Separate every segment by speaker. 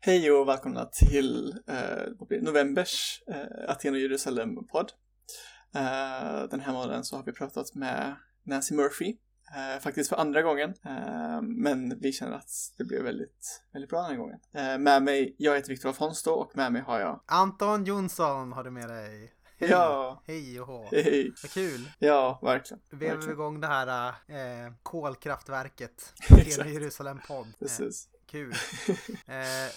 Speaker 1: Hej och välkomna till eh, novembers eh, Aten och Jerusalem-podd. Eh, den här månaden så har vi pratat med Nancy Murphy, eh, faktiskt för andra gången. Eh, men vi känner att det blev väldigt, väldigt bra den här gången. Eh, med mig, jag heter Viktor Afonso och med mig har jag
Speaker 2: Anton Jonsson har du med dig. Hej.
Speaker 1: Ja.
Speaker 2: Hej och hå.
Speaker 1: Hej.
Speaker 2: Vad kul.
Speaker 1: Ja, verkligen.
Speaker 2: Vi har
Speaker 1: verkligen.
Speaker 2: igång det här äh, kolkraftverket. Och Jerusalem podd. Eh,
Speaker 1: Precis.
Speaker 2: Kul. Eh,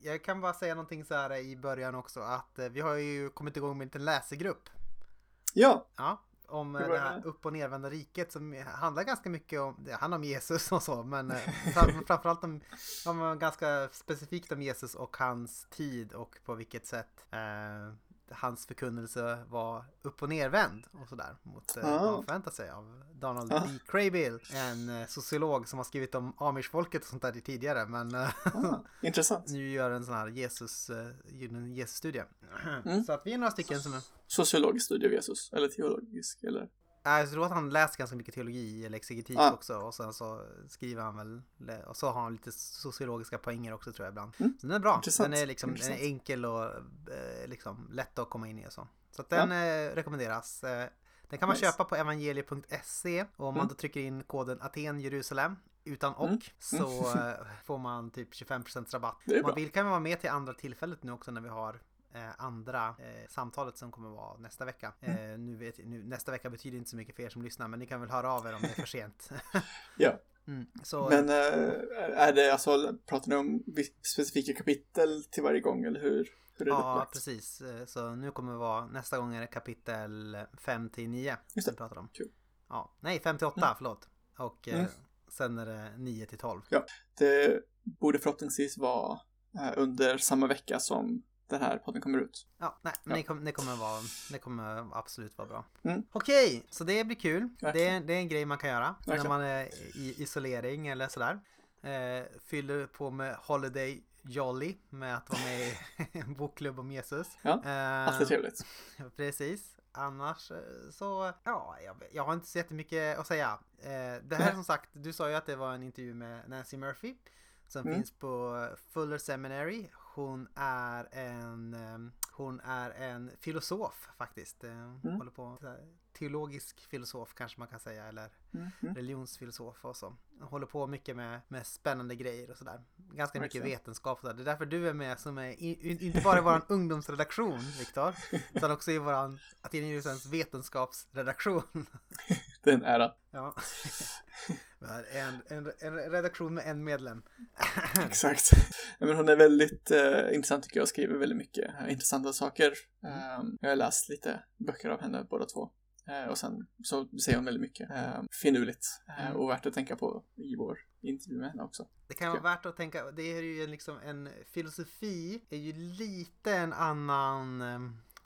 Speaker 2: jag kan bara säga någonting så här i början också att eh, vi har ju kommit igång med en liten läsegrupp.
Speaker 1: Ja,
Speaker 2: Ja, om eh, det
Speaker 1: var
Speaker 2: här
Speaker 1: det?
Speaker 2: upp och nervända riket som handlar ganska mycket om, det handlar om Jesus och så, men eh, fram- framförallt om, om ganska specifikt om Jesus och hans tid och på vilket sätt eh, hans förkunnelse var upp och nervänd och sådär mot eh, vad man förväntar sig av Donald
Speaker 1: Ah.
Speaker 2: B. Craybill, en eh, sociolog som har skrivit om amish-folket och sånt där tidigare, men eh,
Speaker 1: ah, intressant.
Speaker 2: nu gör en sån här Jesus, eh, en Jesus-studie.
Speaker 1: Mm.
Speaker 2: Så att vi är några stycken som är
Speaker 1: Sociologisk studie av Jesus, eller teologisk, eller?
Speaker 2: Jag tror att han läser ganska mycket teologi eller exegetik
Speaker 1: Ah.
Speaker 2: också och sen så skriver han väl och så har han lite sociologiska poänger också tror jag ibland.
Speaker 1: Mm.
Speaker 2: Så den är bra.
Speaker 1: Intressant.
Speaker 2: Den är liksom den är enkel och eh, liksom lätt att komma in i och så. Så att den eh, rekommenderas. Eh, den kan man
Speaker 1: Nice.
Speaker 2: köpa på evangelie.se och om man
Speaker 1: Mm.
Speaker 2: då trycker in koden Aten Jerusalem utan och
Speaker 1: Mm.
Speaker 2: så eh, får man typ 25% rabatt. Om man vill kan man vara med till andra tillfället nu också när vi har eh, andra eh, samtalet som kommer vara nästa vecka.
Speaker 1: Mm.
Speaker 2: Eh, nu vet, nu, nästa vecka betyder inte så mycket för er som lyssnar men ni kan väl höra av er om det är för sent.
Speaker 1: Ja.
Speaker 2: mm. Så
Speaker 1: Men eh, är det alltså, pratar ni om specifika kapitel till varje gång eller hur? Hur är det
Speaker 2: ja,
Speaker 1: upplagt?
Speaker 2: precis. Eh, Så nu kommer det vara, nästa gång är det kapitel 5 till 9
Speaker 1: Just det.
Speaker 2: vi pratar om.
Speaker 1: Kul.
Speaker 2: Ja, nej 5 till 8, förlåt. Och
Speaker 1: Mm.
Speaker 2: sen är det 9 till 12.
Speaker 1: Det borde förhoppningsvis vara under samma vecka som den här podden kommer ut.
Speaker 2: Ja, nej, men
Speaker 1: Ja.
Speaker 2: Det, kommer, det, kommer vara, det kommer absolut vara bra.
Speaker 1: Mm.
Speaker 2: Okej, så det blir kul. Det det är en grej man kan göra när
Speaker 1: Verkligen.
Speaker 2: man är i isolering eller sådär. Eh, fyller på med Holiday Jolly med att vara med i en bokklubb om Jesus.
Speaker 1: Ja,
Speaker 2: Eh,
Speaker 1: Alltid trevligt.
Speaker 2: Precis. Annars eh, så, ja, jag, jag har inte så jättemycket att säga. Eh, det här som sagt, du sa ju att det var en intervju med Nancy Murphy. Som
Speaker 1: Mm.
Speaker 2: finns på Fuller Seminary. Hon är en, eh, hon är en filosof faktiskt. Eh,
Speaker 1: Mm.
Speaker 2: Håller på, teologisk filosof kanske man kan säga. Eller
Speaker 1: Mm, mm.
Speaker 2: religionsfilosof och så. Håller på mycket med, med spännande grejer och sådär. Ganska mycket
Speaker 1: Verkligen.
Speaker 2: vetenskap och sådär. Det är därför du är med som är i, inte bara i vår ungdomsredaktion, Viktor. Utan också i våran Aten Jerusalems vetenskapsredaktion.
Speaker 1: Det är en ära.
Speaker 2: Ja. En, en, en redaktion med en medlem.
Speaker 1: Exakt. Men hon är väldigt eh, intressant tycker jag och skriver väldigt mycket eh, intressanta saker.
Speaker 2: Mm.
Speaker 1: Eh, jag har läst lite böcker av henne båda två. Eh, och sen så säger hon väldigt mycket eh, finurligt
Speaker 2: Mm.
Speaker 1: och värt att tänka på i vår intervju med henne också.
Speaker 2: Det kan vara värt att tänka, det är ju liksom en filosofi är ju lite en annan eh,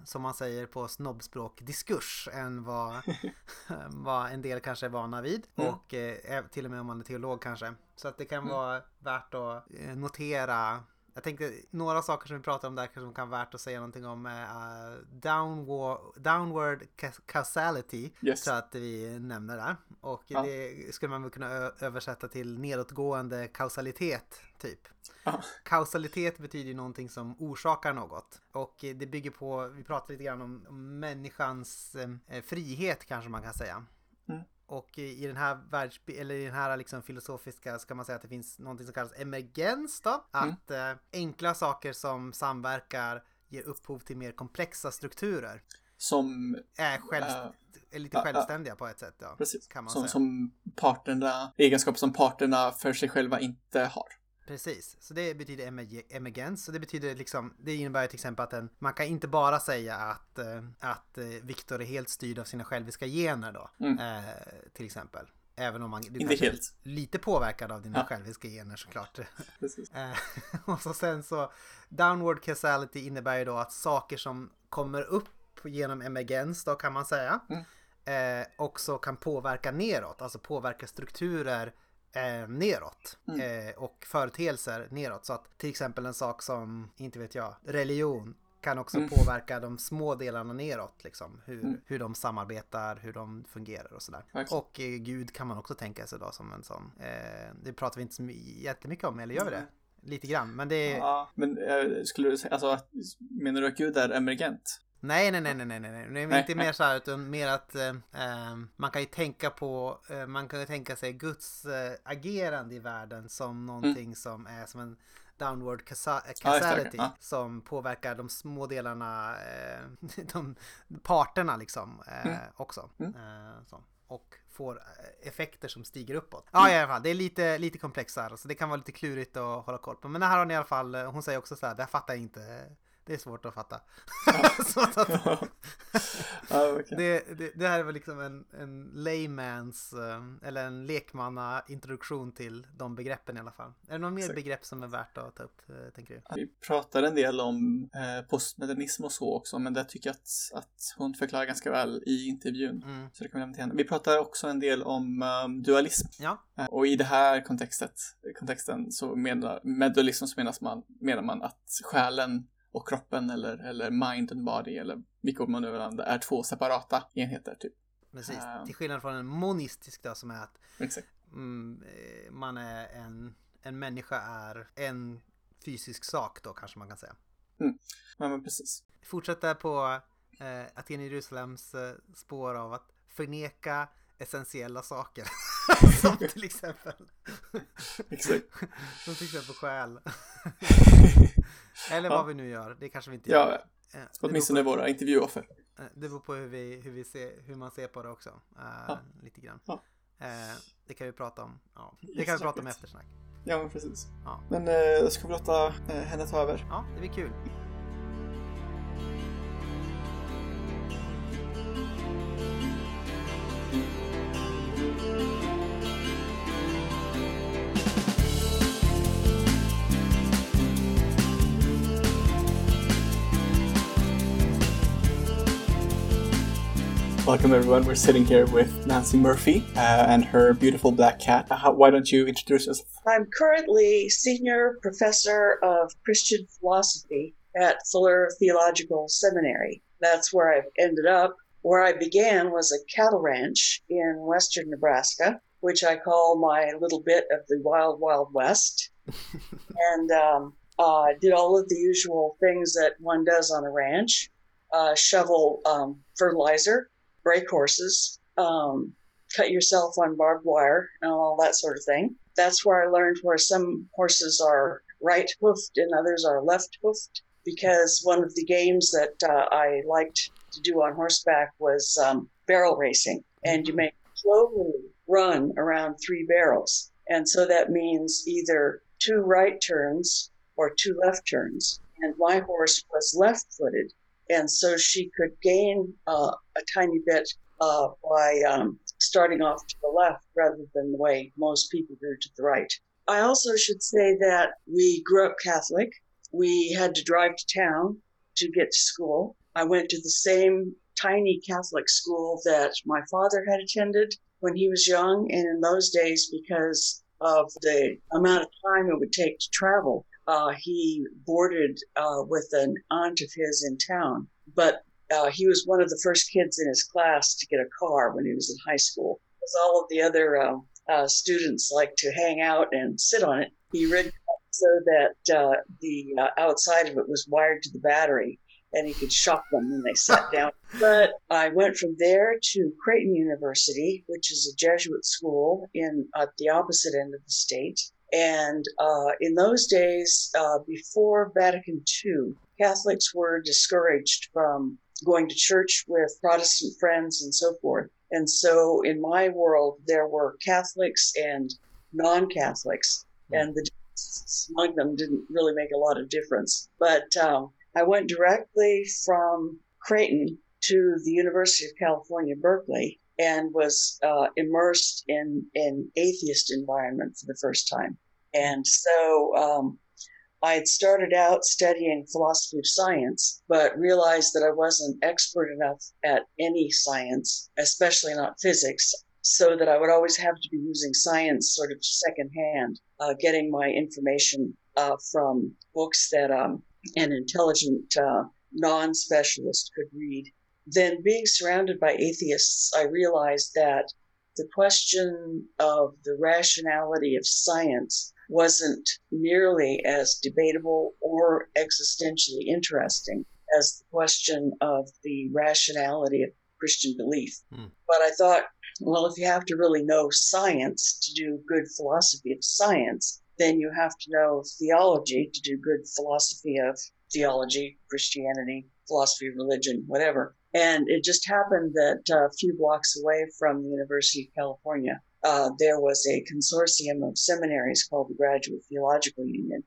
Speaker 2: som man säger på snobbspråk diskurs än vad, vad en del kanske är vana vid
Speaker 1: Mm.
Speaker 2: och eh, till och med om man är teolog kanske. Så att det kan
Speaker 1: Mm.
Speaker 2: vara värt att eh, notera jag tänkte några saker som vi pratar om där kanske kan vara värt att säga någonting om uh, downward, downward ca- causality
Speaker 1: Yes.
Speaker 2: så att vi nämner där. Och
Speaker 1: Ja.
Speaker 2: det skulle man väl kunna översätta till nedåtgående kausalitet, typ.
Speaker 1: Ja.
Speaker 2: Kausalitet betyder ju någonting som orsakar något. Och eh, det bygger på, vi pratar lite grann om, om människans eh, frihet kanske man kan säga.
Speaker 1: Mm.
Speaker 2: Och i den här världs, eller i den här liksom filosofiska ska man säga att det finns någonting som kallas emergens då.
Speaker 1: Mm.
Speaker 2: Att eh, enkla saker som samverkar ger upphov till mer komplexa strukturer.
Speaker 1: Som,
Speaker 2: Är, själv,
Speaker 1: Eh,
Speaker 2: är lite
Speaker 1: ja.
Speaker 2: självständiga på ett sätt. Ja.
Speaker 1: precis,
Speaker 2: kan man
Speaker 1: som,
Speaker 2: säga.
Speaker 1: som parterna, egenskaper som parterna för sig själva inte har.
Speaker 2: Precis, så det betyder emerge- emergens. Så det betyder liksom, det innebär till exempel att en, man kan inte bara säga att, eh, att eh, Viktor är helt styrd av sina själviska gener då.
Speaker 1: Mm.
Speaker 2: Eh, till exempel. Även om man, du
Speaker 1: Inte helt.
Speaker 2: är lite påverkad av dina
Speaker 1: Ja.
Speaker 2: själviska gener såklart. Eh, och så sen så downward causality innebär ju då att saker som kommer upp genom emergens då kan man säga
Speaker 1: Mm.
Speaker 2: eh, också kan påverka neråt, alltså påverka strukturer eh, neråt
Speaker 1: Mm.
Speaker 2: eh, och företeelser neråt. Så att till exempel en sak som, inte vet jag, religion kan också
Speaker 1: Mm.
Speaker 2: påverka de små delarna neråt, liksom. Hur,
Speaker 1: Mm.
Speaker 2: hur de samarbetar, hur de fungerar och sådär. Och eh, Gud kan man också tänka sig då som en sån. Eh, det pratar vi inte så my- jättemycket om, eller gör vi det? lite grann. Men det är...
Speaker 1: Ja, men äh, skulle du säga, alltså, menar du att Gud är emergent?
Speaker 2: Nej, nej, nej, nej, nej, nej, nej, nej. inte mer så här utan mer att eh, man kan ju tänka på, eh, man kan ju tänka sig Guds eh, agerande i världen som någonting mm. som är som en downward causality ja, som påverkar de små delarna, eh, de parterna liksom eh, mm. också. Mm. Eh, och får eh, effekter som stiger uppåt. Ja, i alla fall, det är lite, lite komplexare så det kan vara lite klurigt att hålla koll på. Men det här har ni i alla fall, eh, hon säger också så här, det här fattar jag inte det är svårt att fatta. att, ah, okay. det, det, det, här är väl liksom en, en laymans eh, eller en lekmanna introduktion till de begreppen i alla fall. Är det någon mer begrepp som är värt att ta upp, eh, tänker du?
Speaker 1: Vi pratar en del om eh, postmodernism och så också, men det tycker jag att, att hon förklarar ganska väl i intervjun. Mm. Så det kan vi lämna till henne. Vi pratar också en del om um, dualism.
Speaker 2: Ja.
Speaker 1: Eh, och i det här kontextet, kontexten så menar, med dualism så menas man, menar man att själen och kroppen eller, eller mind and body eller vilka ord man nu använder är två separata enheter typ.
Speaker 2: Precis, uh, till skillnad från en monistisk då som är att. Mm, eh, man är en, en människa är en fysisk sak då kanske man kan säga.
Speaker 1: Mm. Ja, men precis.
Speaker 2: Fortsätta på eh, Aten Jerusalems eh, spår av att förneka essentiella saker. som till exempel
Speaker 1: Exakt.
Speaker 2: Som till exempel själ. Eller vad ja. vi nu gör, det kanske vi inte
Speaker 1: gör. Ja, eh, åtminstone på, våra intervjuoffer.
Speaker 2: Eh, det beror på hur, vi, hur, vi ser, hur man ser på det också. Uh, ja. Lite grann. Ja. Uh, det kan vi prata om. Ja, det kan vi prata om eftersnack.
Speaker 1: Ja, men precis. Men uh, ska vi låta henne ta över?
Speaker 2: Ja, det blir kul.
Speaker 1: Welcome, everyone. We're sitting here with Nancy Murphy uh, and her beautiful black cat. Uh, how, why don't you introduce us?
Speaker 3: I'm currently senior professor of Christian philosophy at Fuller Theological Seminary. That's where I've ended up. Where I began was a cattle ranch in western Nebraska, which I call my little bit of the wild, wild west. and um, uh, did all of the usual things that one does on a ranch. Uh, shovel um, fertilizer, break horses, um, cut yourself on barbed wire, and all that sort of thing. That's where I learned where some horses are right hoofed and others are left hoofed. Because one of the games that uh, I liked to do on horseback was um, barrel racing, and you may slowly run around three barrels. And so that means either two right turns or two left turns. And my horse was left footed, and so she could gain uh, a tiny bit uh, by um, starting off to the left rather than the way most people do to the right. I also should say that we grew up Catholic. We had to drive to town to get to school. I went to the same tiny Catholic school that my father had attended when he was young, and in those days, because of the amount of time it would take to travel, uh, he boarded uh, with an aunt of his in town, but uh, he was one of the first kids in his class to get a car when he was in high school. Because all of the other um, uh, students like to hang out and sit on it, he rigged so that uh, the uh, outside of it was wired to the battery and he could shock them when they sat down. But I went from there to Creighton University, which is a Jesuit school in at the opposite end of the state. And uh, in those days, uh, before Vatican II, Catholics were discouraged from going to church with Protestant friends and so forth. And so in my world, there were Catholics and non Catholics, hmm. and the among them didn't really make a lot of difference. But um, I went directly from Creighton to the University of California, Berkeley, and was uh, immersed in an atheist environment for the first time. And so um, I had started out studying philosophy of science, but realized that I wasn't expert enough at any science, especially not physics, so that I would always have to be using science sort of secondhand, uh, getting my information uh, from books that um, an intelligent uh, non specialist could read. Then, being surrounded by atheists, I realized that the question of the rationality of science wasn't nearly as debatable or existentially interesting as the question of the rationality of Christian belief.
Speaker 2: Hmm.
Speaker 3: But I thought, well, if you have to really know science to do good philosophy of science, then you have to know theology to do good philosophy of theology, Christianity, philosophy of religion, whatever. And it just happened that uh, a few blocks away from the University of California, uh, there was a consortium of seminaries called the Graduate Theological Union.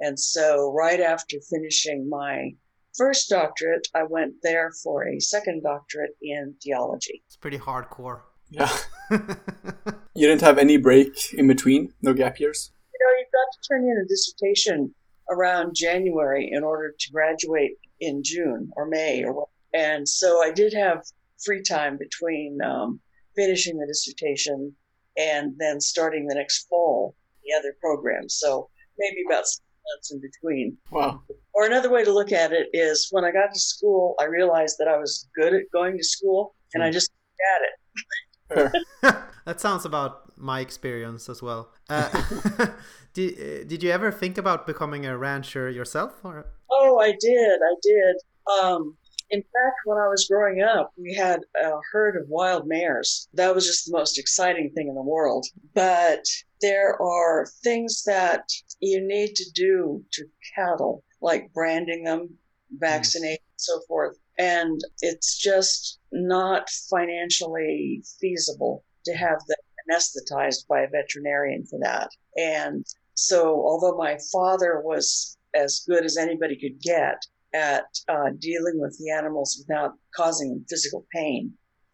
Speaker 3: And so, right after finishing my first doctorate, I went there for a second doctorate in theology.
Speaker 2: It's pretty hardcore.
Speaker 1: Yeah. you didn't have any break in between? No gap years?
Speaker 3: You know, you've got to turn in a dissertation around January in order to graduate in June or May or what. And so I did have free time between um, finishing the dissertation and then starting the next fall the other program. So maybe about six months in between.
Speaker 1: Wow.
Speaker 3: Or another way to look at it is when I got to school, I realized that I was good at going to school and I just at it.
Speaker 2: That sounds about my experience as well. Uh, did, uh, did you ever think about becoming a rancher yourself? Or?
Speaker 3: Oh, I did. I did. Um, in fact, when I was growing up, we had a herd of wild mares. That was just the most exciting thing in the world. But there are things that you need to do to cattle, like branding them, vaccinate, mm. so forth. And it's just not financially feasible to have them anesthetized by a veterinarian for that. And so, although my father was as good as anybody could get at uh, dealing with the animals without causing them physical pain,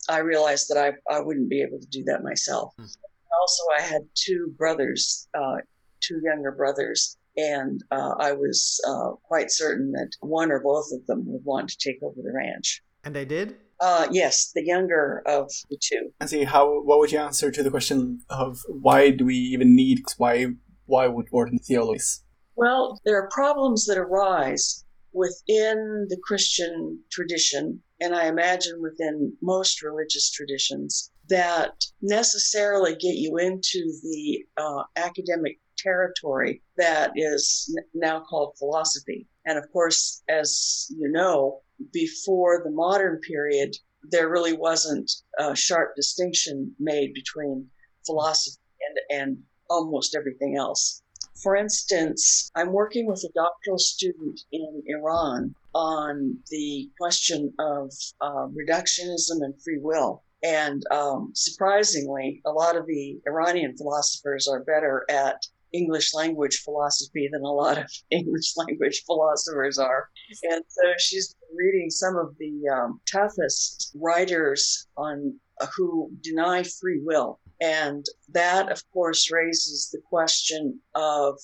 Speaker 3: I realized that I, I wouldn't be able to do that myself. Hmm. Also, I had two brothers, uh, two younger brothers, and uh, I was uh, quite certain that one or both of them would want to take over the ranch.
Speaker 2: And they did.
Speaker 3: Uh, yes, the younger of the two.
Speaker 1: And see how what would you answer to the question of why do we even need why why would Wharton theologies?
Speaker 3: Well, there are problems that arise within the Christian tradition, and I imagine within most religious traditions, that necessarily get you into the uh, academic territory that is now called philosophy. And of course, as you know, before the modern period, there really wasn't a sharp distinction made between philosophy and, and almost everything else. For instance, I'm working with a doctoral student in Iran on the question of uh, reductionism and free will. And um, surprisingly, a lot of the Iranian philosophers are better at English language philosophy than a lot of English language philosophers are. And so she's reading some of the um, toughest writers on uh, who deny free will. And that, of course, raises the question of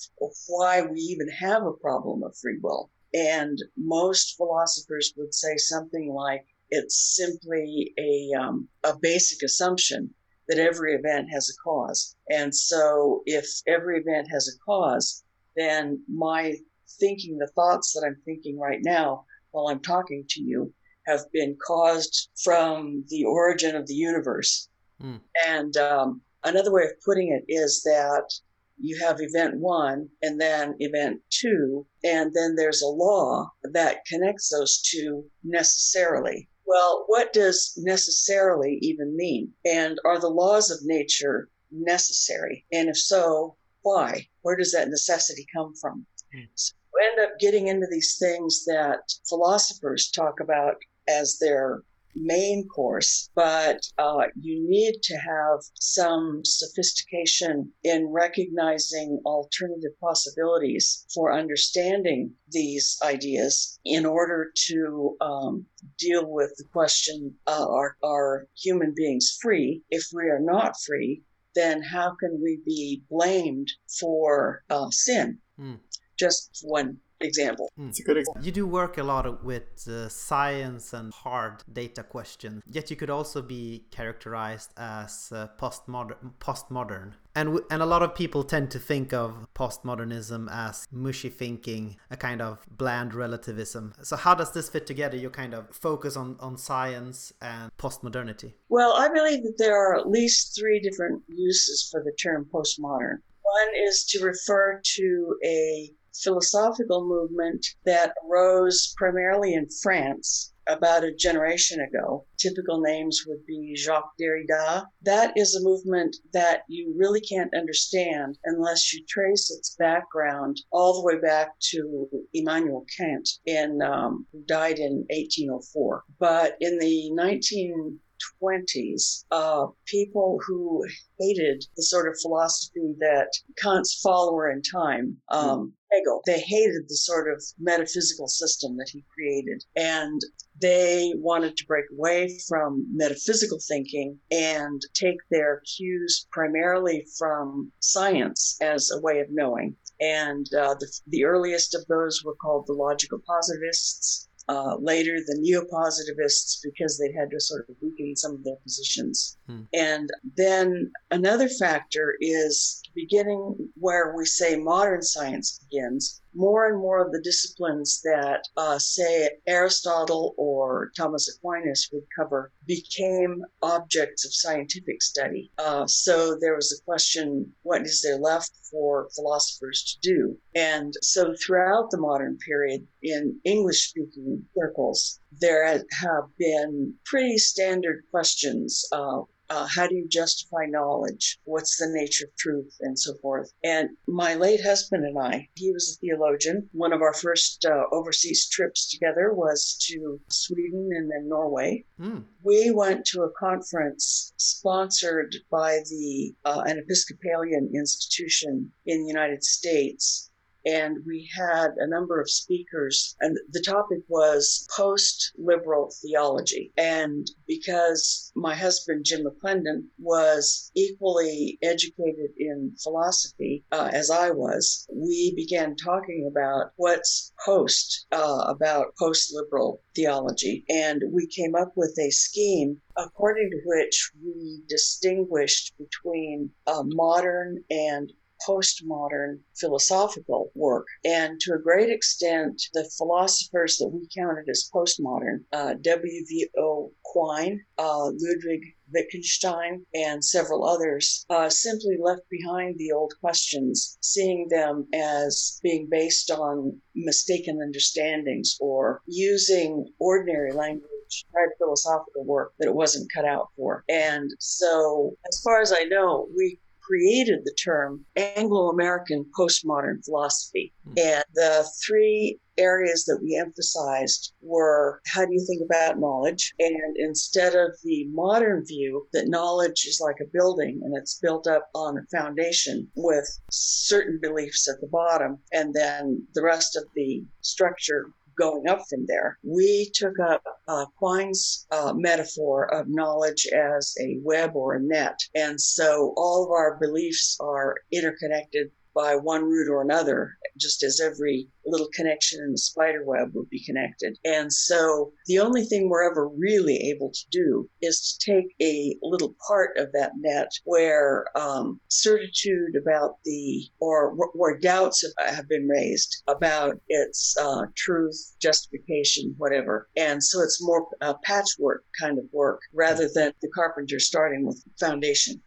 Speaker 3: why we even have a problem of free will. And most philosophers would say something like it's simply a, um, a basic assumption that every event has a cause. And so if every event has a cause, then my thinking, the thoughts that I'm thinking right now while I'm talking to you, have been caused from the origin of the universe. Mm. And um, another way of putting it is that you have event one and then event two, and then there's a law that connects those two necessarily. Well, what does necessarily even mean? And are the laws of nature necessary? And if so, why? Where does that necessity come from? Mm. So you end up getting into these things that philosophers talk about as their main course, but uh, you need to have some sophistication in recognizing alternative possibilities for understanding these ideas in order to um, deal with the question uh, are, are human beings free? If we are not free, then how can we be blamed for uh, sin? Mm. Just one example.
Speaker 1: Hmm. It's a good example.
Speaker 2: You do work a lot with uh, science and hard data questions, yet you could also be characterized as uh, postmodern. Postmodern, and and a lot of people tend to think of postmodernism as mushy thinking, a kind of bland relativism. So how does this fit together? Your kind of focus on on science and postmodernity.
Speaker 3: Well, I believe that there are at least three different uses for the term postmodern. One is to refer to a philosophical movement that arose primarily in France about a generation ago. Typical names would be Jacques Derrida. That is a movement that you really can't understand unless you trace its background all the way back to Immanuel Kant, in, um, who died in 1804. But in the 19 20s, uh, people who hated the sort of philosophy that Kant's follower in time, um, Hegel, they hated the sort of metaphysical system that he created. And they wanted to break away from metaphysical thinking and take their cues primarily from science as a way of knowing. And uh, the, the earliest of those were called the logical positivists uh, later the neo-positivists because they had to sort of weaken some of their positions. Hmm. And then another factor is beginning where we say modern science begins more and more of the disciplines that, uh, say, Aristotle or Thomas Aquinas would cover became objects of scientific study. Uh, so there was a question what is there left for philosophers to do? And so throughout the modern period, in English speaking circles, there have been pretty standard questions. Uh, uh, how do you justify knowledge? What's the nature of truth? And so forth. And my late husband and I, he was a theologian. One of our first uh, overseas trips together was to Sweden and then Norway. Mm. We went to a conference sponsored by the uh, an Episcopalian institution in the United States and we had a number of speakers and the topic was post-liberal theology. And because my husband jim mcclendon was equally educated in philosophy uh, as i was we began talking about what's post uh, about post-liberal theology. And we came up with a scheme according to which we distinguished between uh, modern and postmodern philosophical work. And to a great extent, the philosophers that we counted as postmodern, uh, W.V.O. Quine, uh, Ludwig Wittgenstein, and several others, uh, simply left behind the old questions, seeing them as being based on mistaken understandings or using ordinary language tried philosophical work that it wasn't cut out for. And so, as far as I know, we created the term Anglo American postmodern philosophy. Mm. And the three areas that we emphasized were how do you think about knowledge? And instead of the modern view that knowledge is like a building and it's built up on a foundation with certain beliefs at the bottom, and then the rest of the structure going up from there. We took up uh, Quine's uh, metaphor of knowledge as a web or a net. And so all of our beliefs are interconnected by one root or another, just as every little connection in the spider web would be connected. And so the only thing we're ever really able to do is to take a little part of that net where um, certitude about the, or where doubts have been raised about its uh, truth, justification, whatever. And so it's more a patchwork kind of work rather than the carpenter starting with foundation.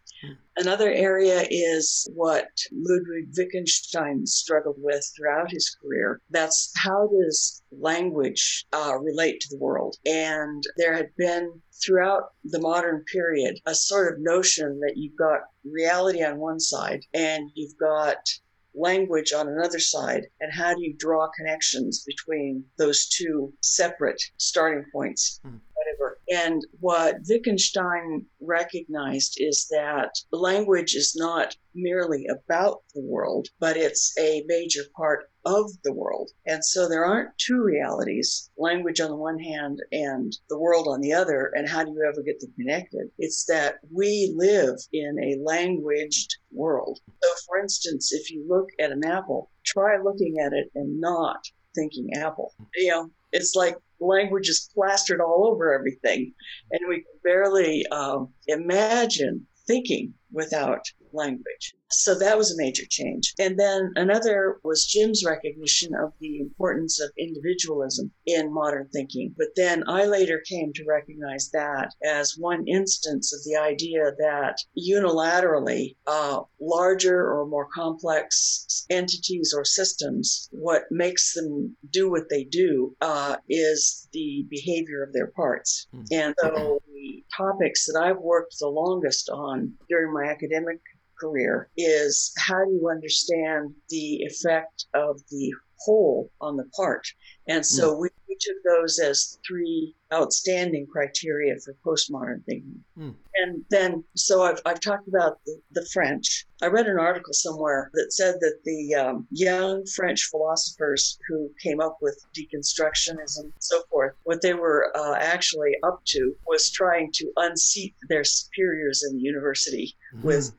Speaker 3: Another area is what Ludwig Wittgenstein struggled with throughout his career. That's how does language uh, relate to the world? And there had been throughout the modern period a sort of notion that you've got reality on one side and you've got language on another side and how do you draw connections between those two separate starting points mm. And what Wittgenstein recognized is that language is not merely about the world, but it's a major part of the world. And so there aren't two realities, language on the one hand and the world on the other. And how do you ever get them connected? It's that we live in a languaged world. So, for instance, if you look at an apple, try looking at it and not thinking apple. You know, it's like language is plastered all over everything, and we can barely um, imagine thinking without language. So that was a major change. And then another was Jim's recognition of the importance of individualism in modern thinking. But then I later came to recognize that as one instance of the idea that unilaterally, uh, larger or more complex entities or systems, what makes them do what they do uh, is the behavior of their parts. Mm. And so the topics that I've worked the longest on during my academic career is how do you understand the effect of the whole on the part? And so mm. we, we, took those as three outstanding criteria for postmodern thinking. Mm. And then, so I've, I've talked about the, the, French. I read an article somewhere that said that the um, young French philosophers who came up with deconstructionism and so forth, what they were uh, actually up to was trying to unseat their superiors in the university mm. with.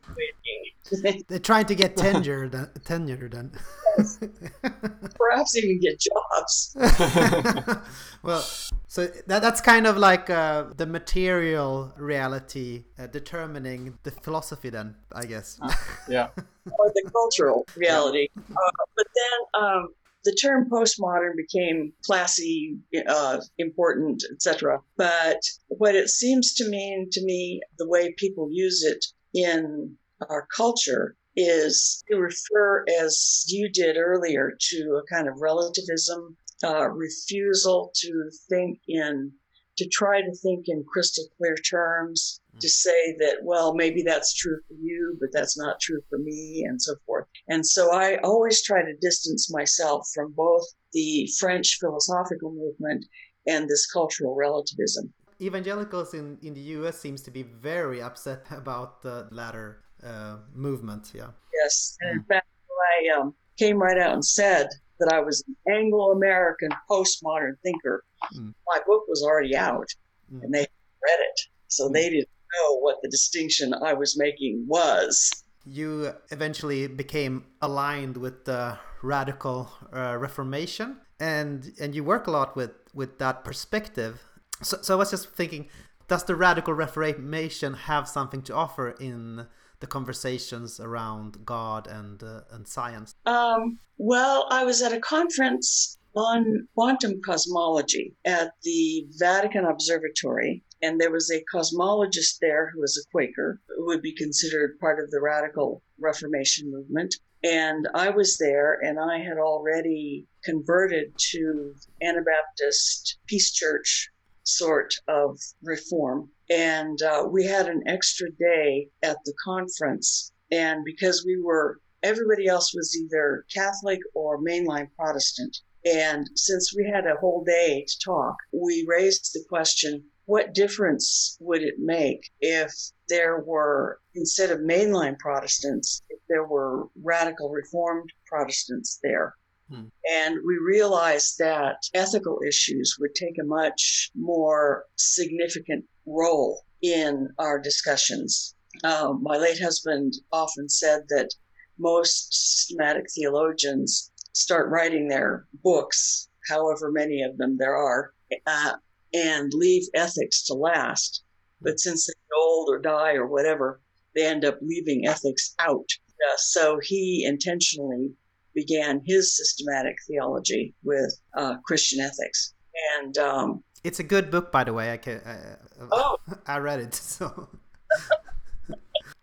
Speaker 2: They're trying to get tenure, tenure then.
Speaker 3: Perhaps even get jobs.
Speaker 2: well, so that, that's kind of like uh, the material reality uh, determining the philosophy, then, I guess. Uh,
Speaker 1: yeah.
Speaker 3: or the cultural reality. Uh, but then um, the term postmodern became classy, uh, important, etc. But what it seems to mean to me, the way people use it in our culture, is to refer, as you did earlier, to a kind of relativism, uh, refusal to think in, to try to think in crystal clear terms, mm. to say that, well, maybe that's true for you, but that's not true for me, and so forth. And so I always try to distance myself from both the French philosophical movement and this cultural relativism
Speaker 2: evangelicals in, in the US seems to be very upset about the latter uh, movement. Yeah.
Speaker 3: Yes, and in fact, I um, came right out and said that I was an Anglo-American postmodern thinker. Mm. My book was already out, mm. and they read it, so they didn't know what the distinction I was making was.
Speaker 2: You eventually became aligned with the radical uh, Reformation, and and you work a lot with with that perspective. So, so I was just thinking, does the radical Reformation have something to offer in the conversations around God and uh, and science?
Speaker 3: Um, well, I was at a conference on quantum cosmology at the Vatican Observatory, and there was a cosmologist there who was a Quaker, who would be considered part of the radical Reformation movement. And I was there, and I had already converted to Anabaptist Peace Church sort of reform. And uh, we had an extra day at the conference. And because we were, everybody else was either Catholic or mainline Protestant. And since we had a whole day to talk, we raised the question what difference would it make if there were, instead of mainline Protestants, if there were radical Reformed Protestants there? Hmm. And we realized that ethical issues would take a much more significant role in our discussions. Uh, my late husband often said that most systematic theologians start writing their books, however many of them there are, uh, and leave ethics to last. But since they get old or die or whatever, they end up leaving ethics out. Uh, so he intentionally began his systematic theology with uh, Christian ethics. And um,
Speaker 2: it's a good book, by the way. I can. Uh, oh, I read it. So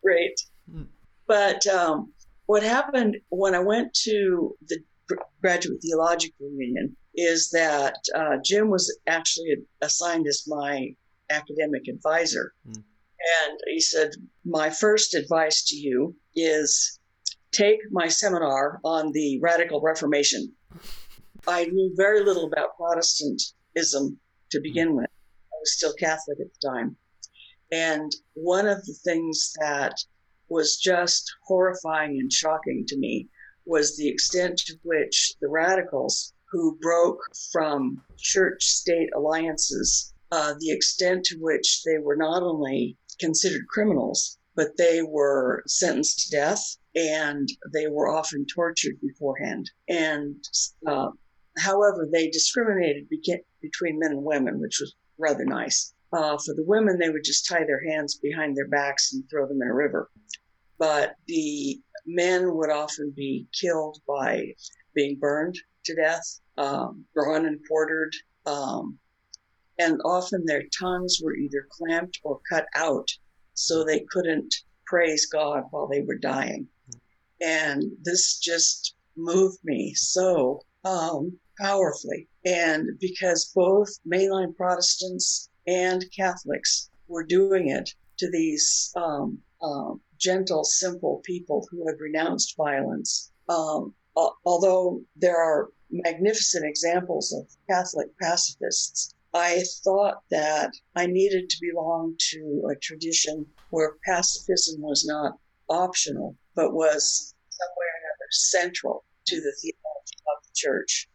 Speaker 3: great. Mm. But um, what happened when I went to the graduate theological union is that uh, Jim was actually assigned as my academic advisor. Mm. And he said, My first advice to you is take my seminar on the radical Reformation. I knew very little about Protestantism to begin with. I was still Catholic at the time. And one of the things that was just horrifying and shocking to me was the extent to which the radicals who broke from church state alliances, uh, the extent to which they were not only considered criminals, but they were sentenced to death and they were often tortured beforehand. And uh, however, they discriminated between men and women, which was rather nice. Uh, for the women, they would just tie their hands behind their backs and throw them in a river. but the men would often be killed by being burned to death, um, drawn and quartered, um, and often their tongues were either clamped or cut out so they couldn't praise God while they were dying. And this just moved me so um, powerfully. And because both mainline Protestants and Catholics were doing it to these um, um, gentle, simple people who had renounced violence, um, although there are magnificent examples of Catholic pacifists, I thought that I needed to belong to a tradition where pacifism was not optional, but was somewhere or another central to the church.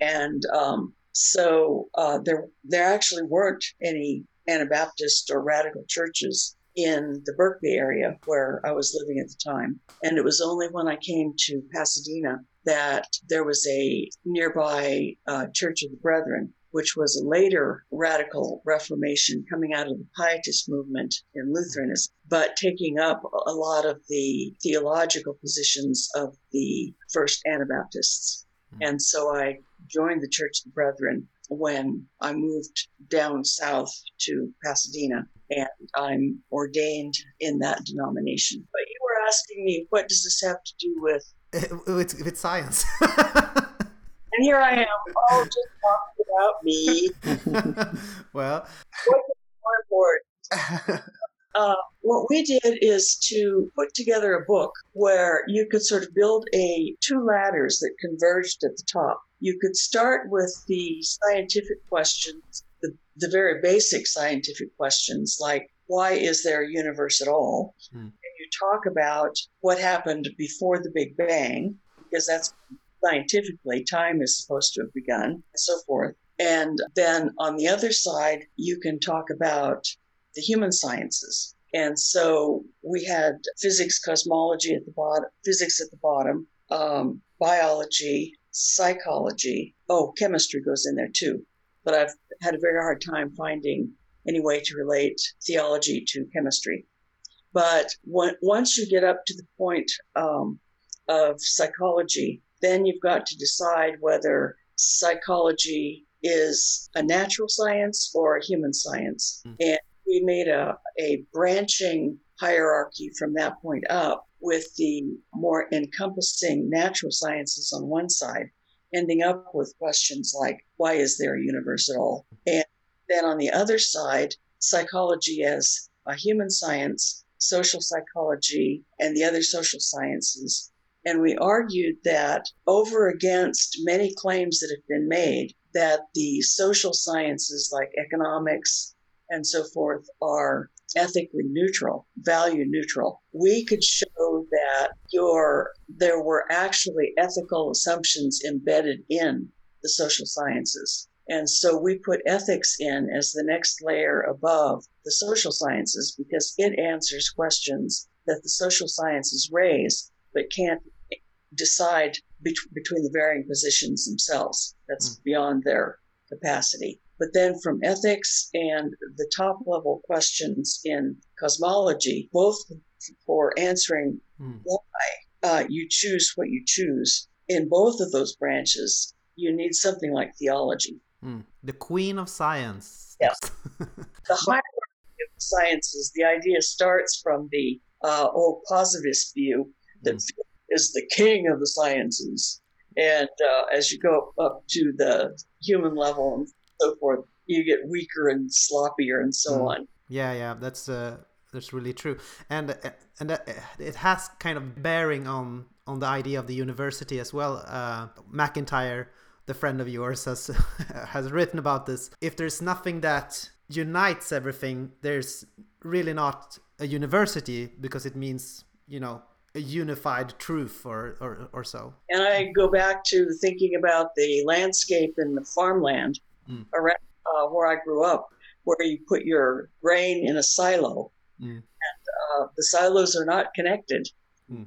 Speaker 3: And um, so uh, there, there actually weren't any Anabaptist or radical churches in the Berkeley area where I was living at the time. And it was only when I came to Pasadena that there was a nearby uh, Church of the Brethren, which was a later radical reformation coming out of the Pietist movement in Lutheranism, but taking up a lot of the theological positions of the first Anabaptists. Mm-hmm. And so I joined the Church of the Brethren when I moved down south to Pasadena, and I'm ordained in that denomination. But you were asking me, what does this have to do with?
Speaker 2: With, with science.
Speaker 3: and here I am, all just talking
Speaker 2: about me. well,
Speaker 3: what's more important? Uh, what we did is to put together a book where you could sort of build a two ladders that converged at the top. You could start with the scientific questions, the, the very basic scientific questions like why is there a universe at all? Hmm. And you talk about what happened before the Big Bang, because that's scientifically time is supposed to have begun, and so forth. And then on the other side, you can talk about the human sciences. And so we had physics, cosmology at the bottom, physics at the bottom, um, biology, psychology. Oh, chemistry goes in there too. But I've had a very hard time finding any way to relate theology to chemistry. But when, once you get up to the point um, of psychology, then you've got to decide whether psychology is a natural science or a human science. Mm. And we made a, a branching hierarchy from that point up with the more encompassing natural sciences on one side, ending up with questions like, why is there a universe at all? And then on the other side, psychology as a human science, social psychology, and the other social sciences. And we argued that over against many claims that have been made that the social sciences like economics, and so forth are ethically neutral, value neutral. We could show that your there were actually ethical assumptions embedded in the social sciences. And so we put ethics in as the next layer above the social sciences because it answers questions that the social sciences raise but can't decide bet- between the varying positions themselves. That's mm. beyond their capacity. But then from ethics and the top level questions in cosmology, both for answering mm. why uh, you choose what you choose, in both of those branches, you need something like theology.
Speaker 2: Mm. The queen of science.
Speaker 3: Yes. the hierarchy of the sciences, the idea starts from the uh, old positivist view that mm. is the king of the sciences. And uh, as you go up to the human level and so forth, you get weaker and sloppier and so mm. on.
Speaker 2: Yeah, yeah, that's uh, that's really true, and and uh, it has kind of bearing on on the idea of the university as well. Uh, MacIntyre, the friend of yours, has has written about this. If there's nothing that unites everything, there's really not a university because it means you know a unified truth or, or, or so.
Speaker 3: And I go back to thinking about the landscape and the farmland mm. around uh, where I grew up, where you put your grain in a silo, mm. and uh, the silos are not connected. Mm.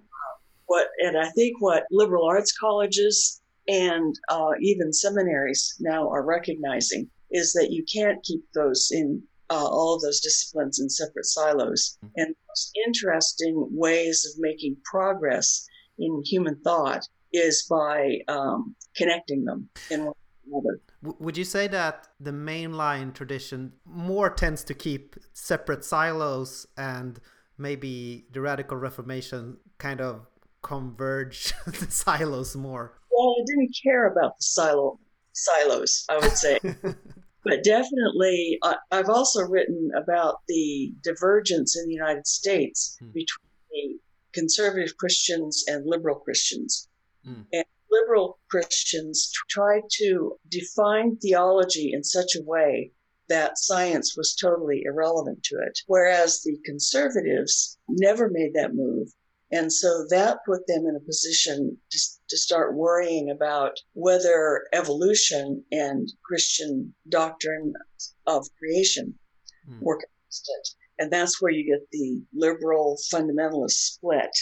Speaker 3: what and I think what liberal arts colleges and uh, even seminaries now are recognizing is that you can't keep those in uh, all of those disciplines in separate silos.
Speaker 2: Mm.
Speaker 3: And the most interesting ways of making progress in human thought is by um, connecting them in one another.
Speaker 2: Would you say that the mainline tradition more tends to keep separate silos and maybe the radical reformation kind of converge the silos more?
Speaker 3: Well, I didn't care about the silo silos, I would say. but definitely, I, I've also written about the divergence in the United States
Speaker 2: Hmm.
Speaker 3: between the conservative Christians and liberal Christians.
Speaker 2: Hmm.
Speaker 3: And liberal Christians tried to define theology in such a way that science was totally irrelevant to it, whereas the conservatives never made that move. And so that put them in a position to, to start worrying about whether evolution and Christian doctrine of creation
Speaker 2: Hmm.
Speaker 3: were consistent. And that's where you get the liberal fundamentalist split.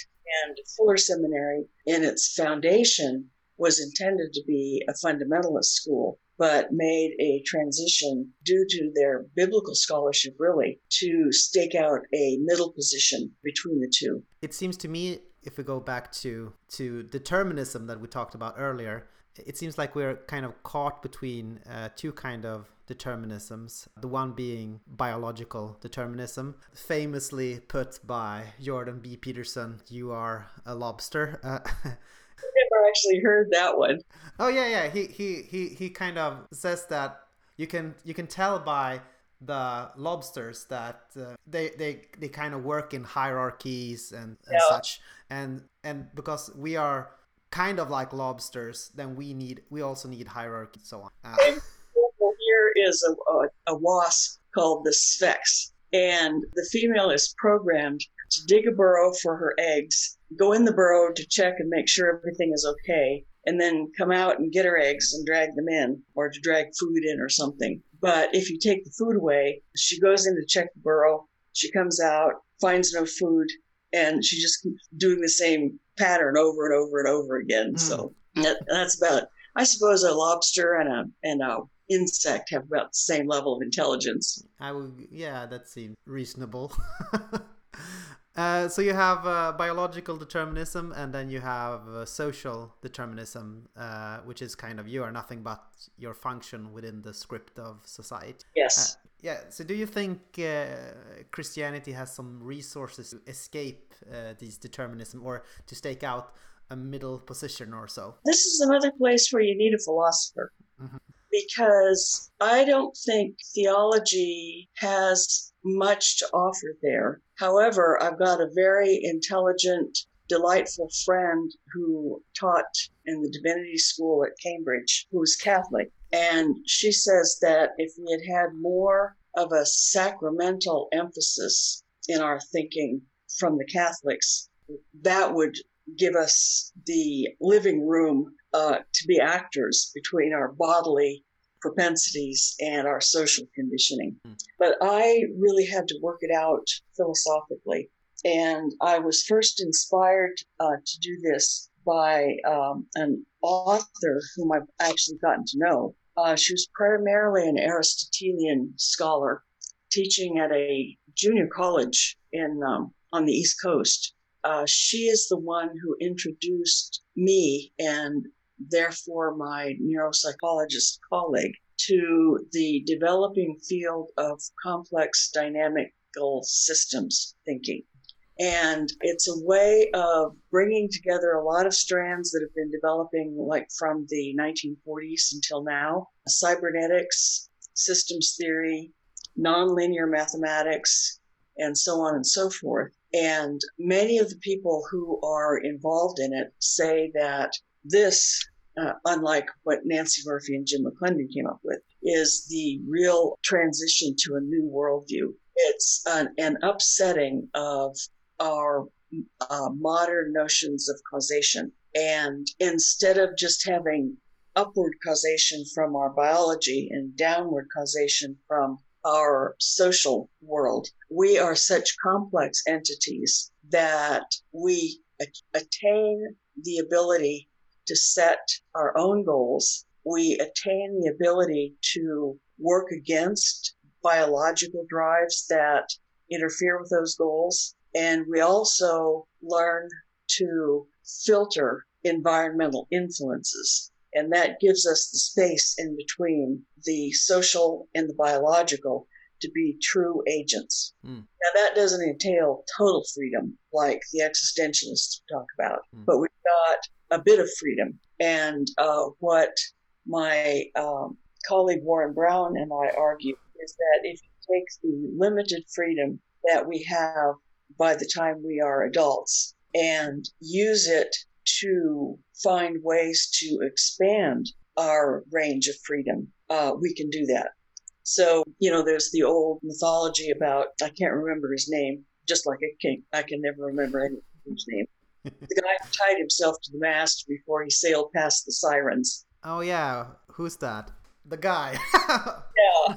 Speaker 3: And Fuller Seminary, in its foundation, was intended to be a fundamentalist school, but made a transition due to their biblical scholarship, really, to stake out a middle position between the two.
Speaker 2: It seems to me, if we go back to to determinism that we talked about earlier, it seems like we're kind of caught between uh, two kind of determinisms. The one being biological determinism, famously put by Jordan B. Peterson, "You are a lobster." Uh,
Speaker 3: never actually heard that one.
Speaker 2: Oh yeah, yeah. He he he he kind of says that you can you can tell by the lobsters that uh, they they they kind of work in hierarchies and, and
Speaker 3: Yeah.
Speaker 2: such, and and because we are kind of like lobsters, then we need we also need hierarchy and so on. Uh,
Speaker 3: here is a, a, a wasp called the Sphex, and the female is programmed to dig a burrow for her eggs, go in the burrow to check and make sure everything is okay, and then come out and get her eggs and drag them in, or to drag food in or something. But if you take the food away, she goes in to check the burrow, she comes out, finds no food, and she just keeps doing the same pattern over and over and over again.
Speaker 2: Mm.
Speaker 3: So that, that's about it. I suppose a lobster and a and a insect have about the same level of intelligence.
Speaker 2: I would, yeah, that seems reasonable. uh, so you have uh, biological determinism, and then you have uh, social determinism, uh, which is kind of you are nothing but your function within the script of society.
Speaker 3: Yes.
Speaker 2: Uh, yeah. So do you think uh, Christianity has some resources to escape uh, these determinism, or to stake out a middle position or so?
Speaker 3: this is another place where you need a philosopher
Speaker 2: Mhm.
Speaker 3: because I don't think theology has much to offer there. However, I've got a very intelligent, delightful friend who taught in the divinity school at Cambridge who's Catholic. And she says that if we had had more of a sacramental emphasis in our thinking from the Catholics, that would give us the living room uh, to be actors between our bodily propensities and our social conditioning.
Speaker 2: Hmm.
Speaker 3: But I really had to work it out philosophically. And I was first inspired uh, to do this by um, an author whom I've actually gotten to know. Uh, she was primarily an Aristotelian scholar teaching at a junior college in um, on the East Coast uh, she is the one who introduced me and therefore my neuropsychologist colleague to the developing field of complex dynamical systems thinking. And it's a way of bringing together a lot of strands that have been developing, like from the 1940s until now cybernetics, systems theory, nonlinear mathematics, and so on and so forth. And many of the people who are involved in it say that this, uh, unlike what Nancey Murphy and Jim McClendon came up with, is the real transition to a new worldview. It's an, an upsetting of our uh, modern notions of causation. And instead of just having upward causation from our biology and downward causation from our social world. We are such complex entities that we attain the ability to set our own goals. We attain the ability to work against biological drives that interfere with those goals. And we also learn to filter environmental influences. And that gives us the space in between the social and the biological to be true agents.
Speaker 2: Mm.
Speaker 3: Now, that doesn't entail total freedom like the existentialists talk about,
Speaker 2: Mm.
Speaker 3: but we've got a bit of freedom. And uh, what my um, colleague Warren Brown and I argue is that if you take the limited freedom that we have by the time we are adults and use it to find ways to expand our range of freedom, uh, we can do that. So, you know, there's the old mythology about, I can't remember his name, just like a king. I can never remember anybody's name. The guy who tied himself to the mast before he sailed past the sirens.
Speaker 2: Oh yeah, who's that? The guy.
Speaker 3: Yeah.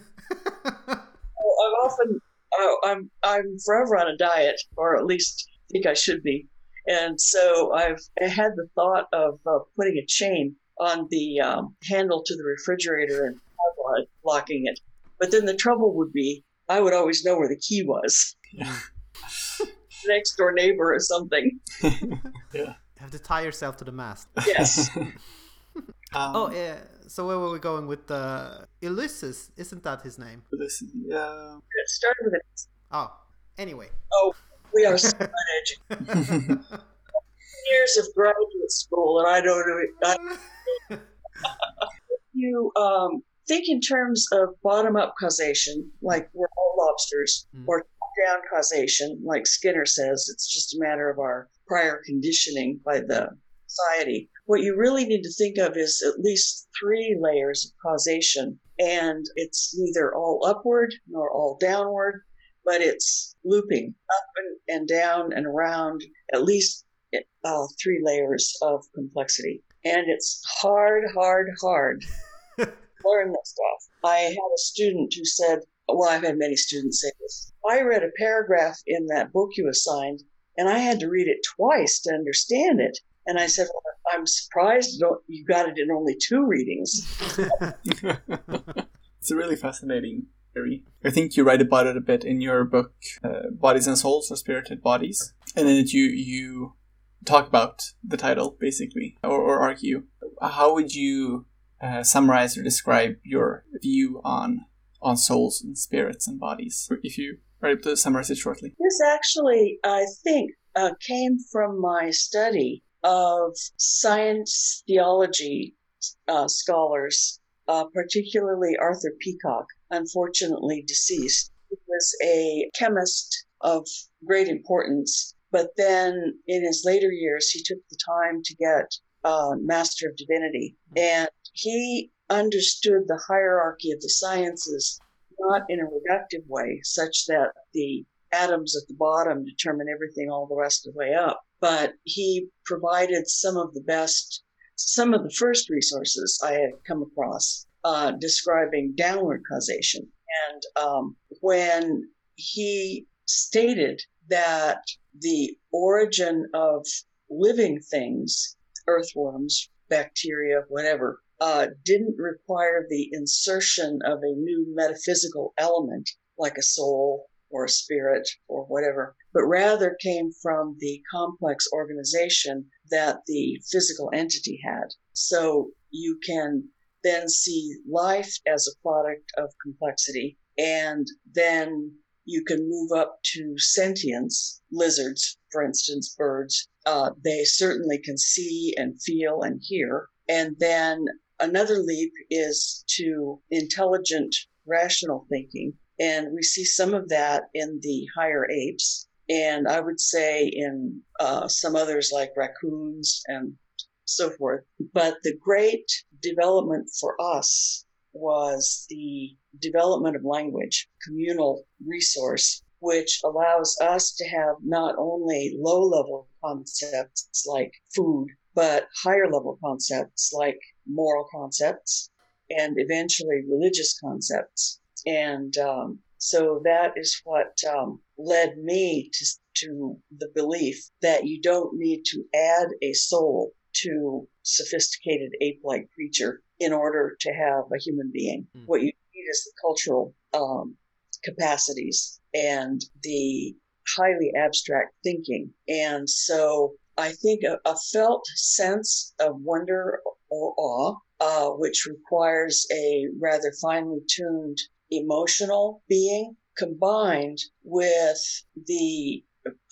Speaker 3: I'm often, I- I'm, I'm forever on a diet, or at least think I should be. And so I've I had the thought of uh, putting a chain on the um, handle to the refrigerator and locking it. But then the trouble would be, I would always know where the key was.
Speaker 1: Yeah.
Speaker 3: Next door neighbor or something.
Speaker 2: yeah. have to tie yourself to the mast.
Speaker 3: Yes.
Speaker 1: Um,
Speaker 2: Oh, yeah. So where were we going with uh, Ulysses? Isn't that his name?
Speaker 1: this, yeah.
Speaker 3: it started with an
Speaker 2: Oh, anyway.
Speaker 3: Oh, we are so uneducated. Years of graduate school, and I don't know. I, you um, think in terms of bottom up causation, like we're all lobsters,
Speaker 2: Mm.
Speaker 3: or top down causation, like Skinner says, it's just a matter of our prior conditioning by the society. What you really need to think of is at least three layers of causation, and it's neither all upward nor all downward, but it's looping up and, and down and around at least uh, three layers of complexity. And it's hard, hard, hard to learn that stuff. I had a student who said, well, I've had many students say this. I read a paragraph in that book you assigned, and I had to read it twice to understand it. And I said, well, I'm surprised you got it in only two readings.
Speaker 1: it's a really fascinating theory. I think you write about it a bit in your book, uh, Bodies and Souls or Spirited Bodies. And then you, you talk about the title, basically, or, or argue. How would you uh, summarize or describe your view on on souls and spirits and bodies? If you are able to summarize it shortly.
Speaker 3: This actually, I think, uh, came from my study of science theology uh, scholars, uh, particularly Arthur Peacocke, unfortunately deceased. He was a chemist of great importance, but then in his later years, he took the time to get uh, Master of Divinity. And he understood the hierarchy of the sciences not in a reductive way, such that the atoms at the bottom determine everything all the rest of the way up. But he provided some of the best, some of the first resources I had come across uh, describing downward causation. And um, when he stated that the origin of living things, earthworms, bacteria, whatever, uh, didn't require the insertion of a new metaphysical element like a soul or a spirit or whatever, but rather came from the complex organization that the physical entity had. So you can then see life as a product of complexity, and then you can move up to sentience, lizards, for instance, birds. Uh, they certainly can see and feel and hear. And then another leap is to intelligent, rational thinking. And we see some of that in the higher apes. And I would say in uh, some others like raccoons and so forth. But the great development for us was the development of language, communal resource, which allows us to have not only low level concepts like food, but higher level concepts like moral concepts and eventually religious concepts. And um, so that is what um, led me to, to the belief that you don't need to add a soul to sophisticated ape-like creature in order to have a human being.
Speaker 2: Mm.
Speaker 3: What you need is the cultural um, capacities and the highly abstract thinking. And so I think a, a felt sense of wonder or awe, uh, which requires a rather finely tuned emotional being combined with the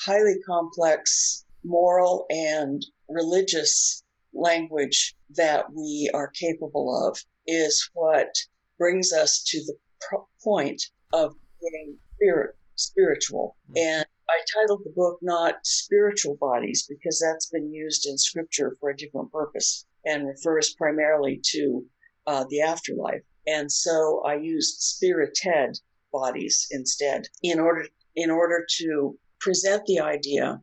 Speaker 3: highly complex moral and religious language that we are capable of is what brings us to the point of being spirit, spiritual. Mm-hmm. I titled the book not Spiritual Bodies because that's been used in scripture for a different purpose and refers primarily to uh, the afterlife. And so I used spirited bodies instead in order in order to present the idea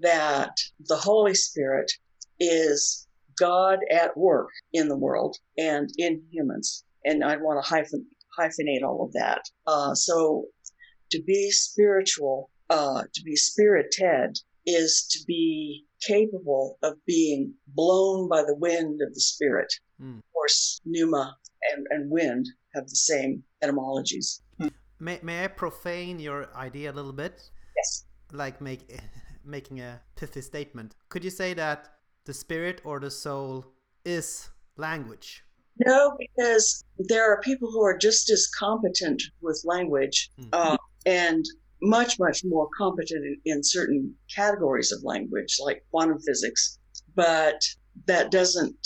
Speaker 3: that the Holy Spirit is God at work in the world and in humans. And I want to hyphen, hyphenate all of that. Uh, so to be spiritual, uh, to be spirited, is to be capable of being blown by the wind of the spirit. Mm. Of course, pneuma and, and wind have the same etymologies.
Speaker 2: May, may I profane your idea a little bit?
Speaker 3: Yes.
Speaker 2: Like make making a pithy statement. Could you say that the spirit or the soul is language?
Speaker 3: No, because there are people who are just as competent with language mm. uh, and much, much more competent in certain categories of language, like quantum physics. But that doesn't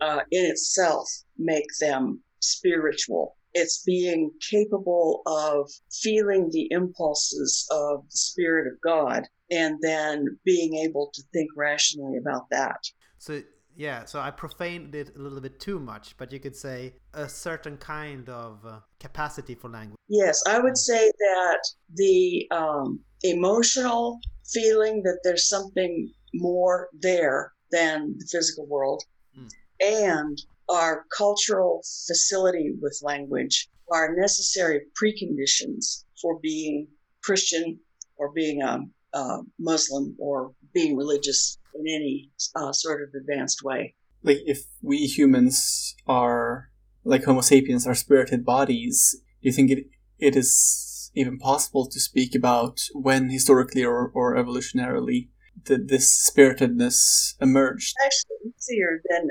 Speaker 3: uh, in itself make them spiritual. It's being capable of feeling the impulses of the Spirit of God and then being able to think rationally about that.
Speaker 2: So yeah, so I profaned it a little bit too much, but you could say a certain kind of uh, capacity for language.
Speaker 3: Yes, I would say that the um, emotional feeling that there's something more there than the physical world mm. and our cultural facility with language are necessary preconditions for being Christian or being a um, uh, Muslim or being religious in any uh, sort of advanced way.
Speaker 1: Like if we humans are like Homo sapiens are spirited bodies, do you think it it is even possible to speak about when historically or, or evolutionarily that this spiritedness emerged?
Speaker 3: Actually, easier than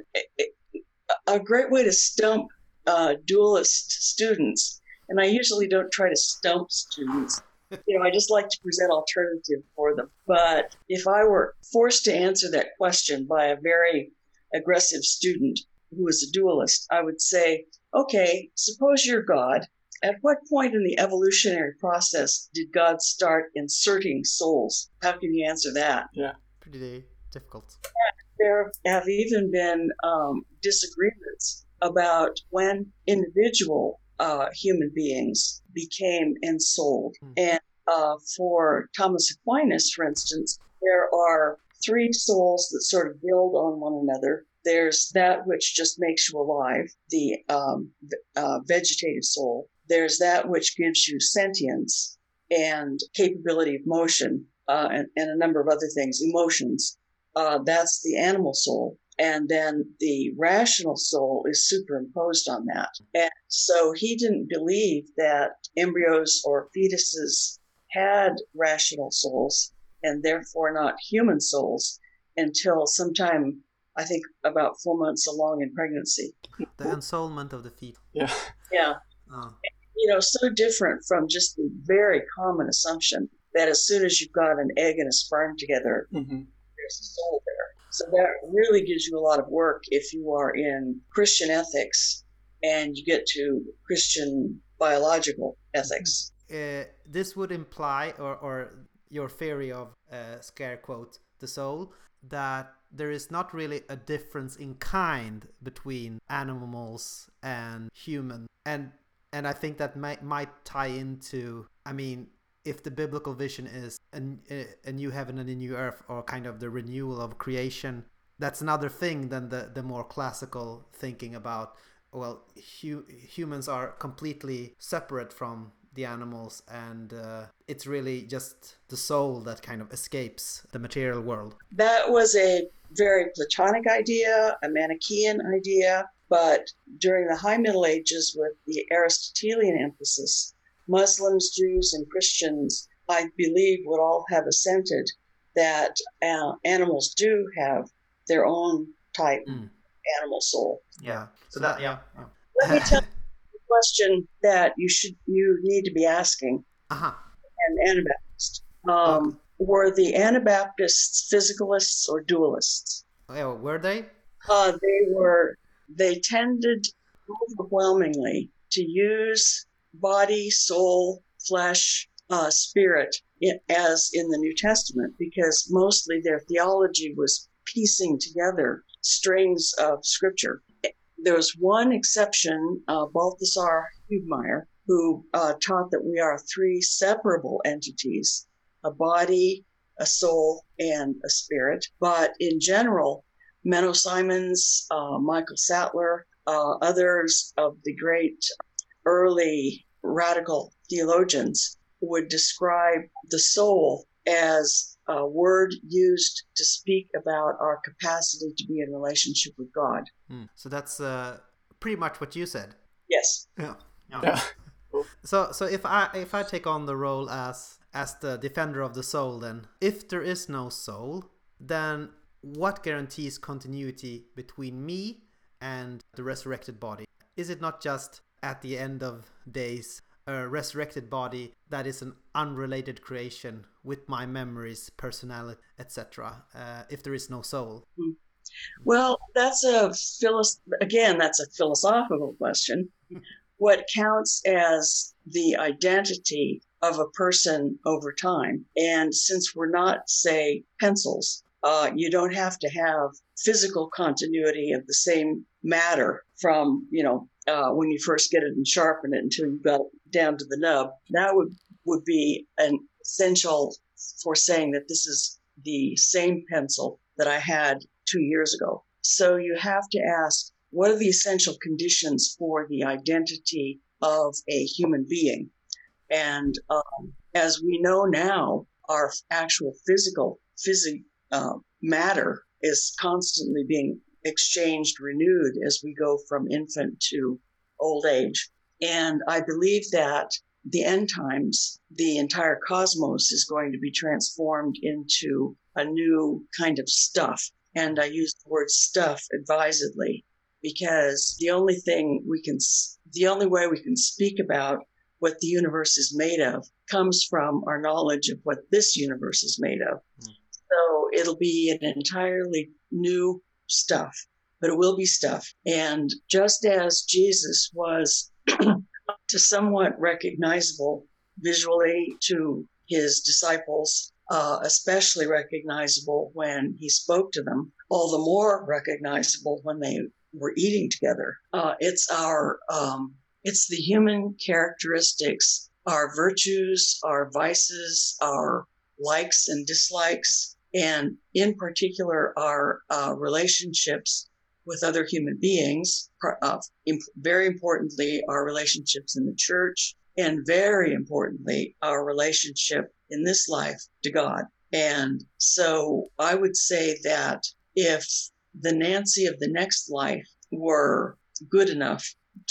Speaker 3: a great way to stump uh, dualist students. And I usually don't try to stump students you know, I just like to present alternative for them. But if I were forced to answer that question by a very aggressive student who is a dualist, I would say, okay, suppose you're God. At what point in the evolutionary process did God start inserting souls? How can you answer that?
Speaker 1: Yeah,
Speaker 2: pretty difficult.
Speaker 3: There have even been um, disagreements about when individual uh, human beings became ensouled. Mm. And uh, for Thomas Aquinas, for instance, there are three souls that sort of build on one another. There's that which just makes you alive, the um, uh, vegetative soul. There's that which gives you sentience and capability of motion, uh, and, and, a number of other things, emotions. Uh, that's the animal soul and then the rational soul is superimposed on that. And so he didn't believe that embryos or fetuses had rational souls and therefore not human souls until sometime, I think, about four months along in pregnancy.
Speaker 2: The ensoulment of the fetus.
Speaker 1: Yeah.
Speaker 3: Yeah. Oh. You know, so different from just the very common assumption that as soon as you've got an egg and a sperm together, mm-hmm. there's a soul there. So that really gives you a lot of work if you are in Christian ethics and you get to Christian biological ethics.
Speaker 2: Uh, this would imply, or, or your theory of uh, scare quote, the soul, that there is not really a difference in kind between animals and human. And and I think that might might tie into I mean if the biblical vision is a, a new heaven and a new earth or kind of the renewal of creation that's another thing than the, the more classical thinking about well hu- humans are completely separate from the animals and uh, it's really just the soul that kind of escapes the material world
Speaker 3: that was a very platonic idea a manichaean idea but during the high middle ages with the aristotelian emphasis Muslims, Jews, and Christians, I believe, would all have assented that uh, animals do have their own type
Speaker 2: Mm.
Speaker 3: animal soul.
Speaker 2: Yeah.
Speaker 4: So that yeah.
Speaker 3: Let me tell you a question that you should you need to be asking
Speaker 2: Uh-huh.
Speaker 3: an Anabaptist. Um, were the Anabaptists physicalists or dualists?
Speaker 2: Yeah, were they?
Speaker 3: Uh, they were. They tended overwhelmingly to use body, soul, flesh, uh, spirit i- as in the New Testament, because mostly their theology was piecing together strings of scripture. There was one exception, uh, Balthasar Hubmaier, who uh, taught that we are three separable entities a body, a soul, and a spirit. But in general, Menno Simons, uh, Michael Sattler, uh, others of the great early radical theologians would describe the soul as a word used to speak about our capacity to be in relationship with God.
Speaker 2: Hmm. So that's uh, pretty much what you said.
Speaker 3: Yes.
Speaker 2: Yeah.
Speaker 1: Yeah.
Speaker 2: So so if I if I take on the role as as the defender of the soul then if there is no soul then what guarantees continuity between me and the resurrected body? Is it not just at the end of days a resurrected body that is an unrelated creation with my memories, personality, etc. Uh, if there is no soul.
Speaker 3: Well, that's a again, that's a philosophical question. What counts as the identity of a person over time? And since we're not, say, pencils, uh, you don't have to have physical continuity of the same matter from, you know, uh, when you first get it and sharpen it until you've got down to the nub. That would, would be an essential for saying that this is the same pencil that I had two years ago. So you have to ask what are the essential conditions for the identity of a human being? And um, as we know now, our actual physical physic uh, matter is constantly being exchanged, renewed as we go from infant to old age. And I believe that the end times, the entire cosmos is going to be transformed into a new kind of stuff. And I use the word stuff advisedly because the only thing we can, the only way we can speak about what the universe is made of comes from our knowledge of what this universe is made of.
Speaker 2: Mm.
Speaker 3: So it'll be an entirely new stuff, but it will be stuff. And just as Jesus was to somewhat recognizable visually to his disciples, uh, especially recognizable when he spoke to them, all the more recognizable when they were eating together. Uh, it's our, um, it's the human characteristics, our virtues, our vices, our likes and dislikes, and in particular, our uh, relationships with other human beings. Uh, imp- very importantly, our relationships in the church, and very importantly, our relationship in this life to God. And so I would say that if the Nancey of the next life were good enough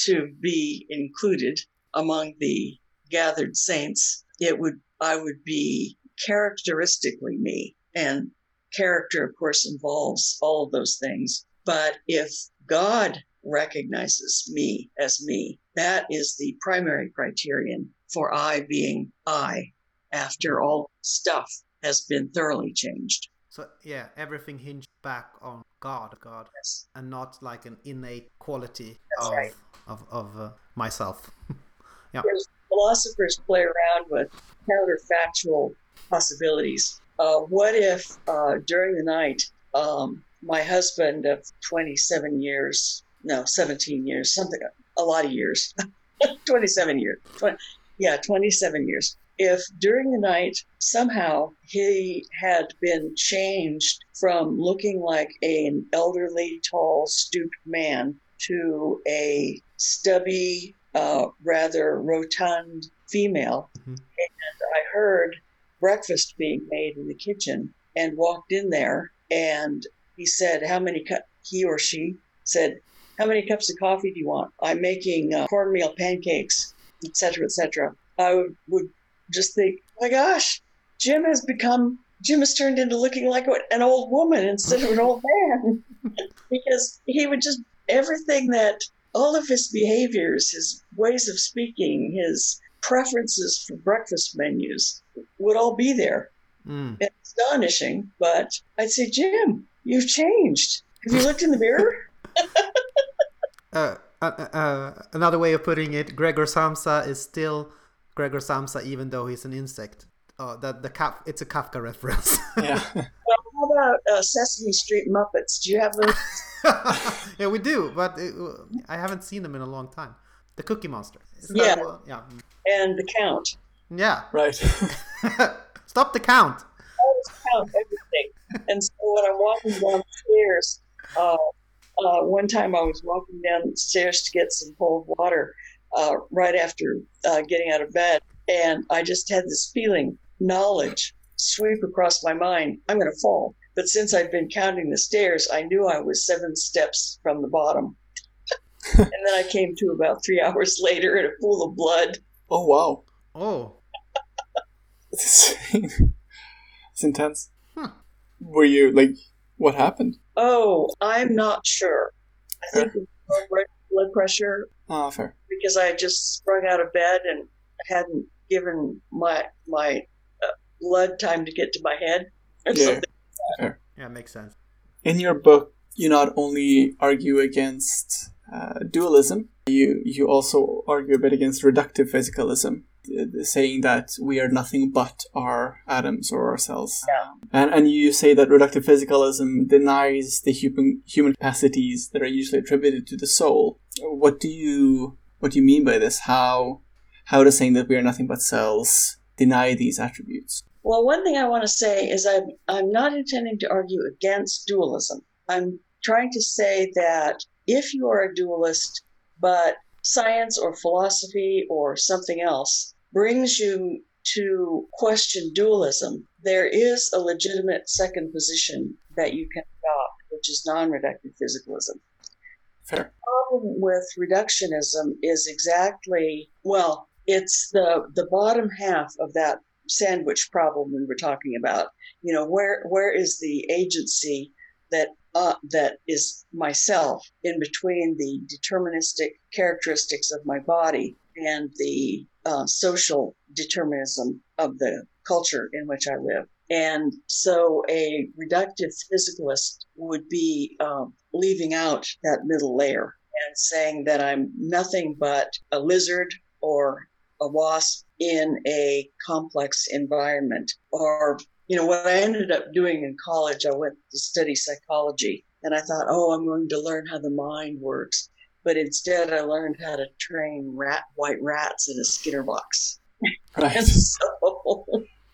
Speaker 3: to be included among the gathered saints, it would, I would be characteristically me. And character, of course, involves all of those things. But if God recognizes me as me, that is the primary criterion for I being I after all stuff has been thoroughly changed.
Speaker 2: So yeah, everything hinged back on God, God,
Speaker 3: Yes.
Speaker 2: and not like an innate quality
Speaker 3: That's
Speaker 2: of
Speaker 3: right.
Speaker 2: of of uh, myself. yeah.
Speaker 3: There's philosophers play around with counterfactual possibilities. Uh, what if uh, during the night, um, my husband of 27 years, no, 17 years, something, a lot of years, 27 years, 20, yeah, 27 years. If during the night somehow he had been changed from looking like an elderly, tall, stooped man to a stubby, uh, rather rotund female,
Speaker 2: Mhm.
Speaker 3: and I heard breakfast being made in the kitchen and walked in there and he said how many cu- he or she said how many cups of coffee do you want i'm making uh, cornmeal pancakes etc etc I would, would just think, my gosh, Jim has become, Jim has turned into looking like an old woman instead of an old man. because he would just, everything that, all of his behaviors, his ways of speaking, his preferences for breakfast menus would all be there.
Speaker 2: Mm.
Speaker 3: It's astonishing, but I'd say, Jim, you've changed. Have you looked in the mirror?
Speaker 2: uh, uh, uh, another way of putting it, Gregor Samsa is still Gregor Samsa, even though he's an insect. Oh, that the Kaf- it's a Kafka reference.
Speaker 1: Yeah.
Speaker 3: Well, how about uh, Sesame Street Muppets? Do you have those?
Speaker 2: yeah, we do, but it, I haven't seen them in a long time. The Cookie Monster. Is that
Speaker 3: Yeah.
Speaker 2: one? yeah,
Speaker 3: and the count.
Speaker 2: yeah.
Speaker 1: right.
Speaker 2: Stop the count.
Speaker 3: always count everything. And so when I'm walking down the stairs, uh, uh, one time I was walking down the stairs to get some cold water uh, right after uh, getting out of bed, and I just had this feeling, knowledge, sweep across my mind. I'm going to fall. But since I'd been counting the stairs, I knew I was seven steps from the bottom. and then I came to about three hours later in a pool of blood.
Speaker 1: Oh wow.
Speaker 2: Oh,
Speaker 1: It's insane. It's intense.
Speaker 2: Huh.
Speaker 1: Were you like what happened?
Speaker 3: Oh, I'm not sure. I think it was blood pressure
Speaker 1: Oh fair.
Speaker 3: because I just sprung out of bed and hadn't given my my uh, blood time to get to my head or
Speaker 1: Yeah.
Speaker 3: something.
Speaker 2: yeah, makes sense.
Speaker 1: In your book, you not only argue against uh, dualism, you you also argue a bit against reductive physicalism, uh, saying that we are nothing but our atoms or our cells.
Speaker 3: Yeah.
Speaker 1: And and you say that reductive physicalism denies the human human capacities that are usually attributed to the soul. What do you what do you mean by this? How how does saying that we are nothing but cells deny these attributes?
Speaker 3: Well, one thing I want to say is I'm I'm not intending to argue against dualism. I'm trying to say that if you are a dualist, but science or philosophy or something else brings you to question dualism, there is a legitimate second position that you can adopt, which is non-reductive physicalism
Speaker 1: Fair.
Speaker 3: problem with reductionism is exactly well it's the the bottom half of that sandwich problem we were talking about you know where where is the agency that uh, that is myself in between the deterministic characteristics of my body and the uh, social determinism of the culture in which I live. And so a reductive physicalist would be um, leaving out that middle layer and saying that I'm nothing but a lizard or a wasp in a complex environment. Or, you know, what I ended up doing in college, I went to study psychology and I thought, oh, I'm going to learn how the mind works. But instead, I learned how to train rat, white rats in a Skinner box.
Speaker 1: Right.
Speaker 3: And so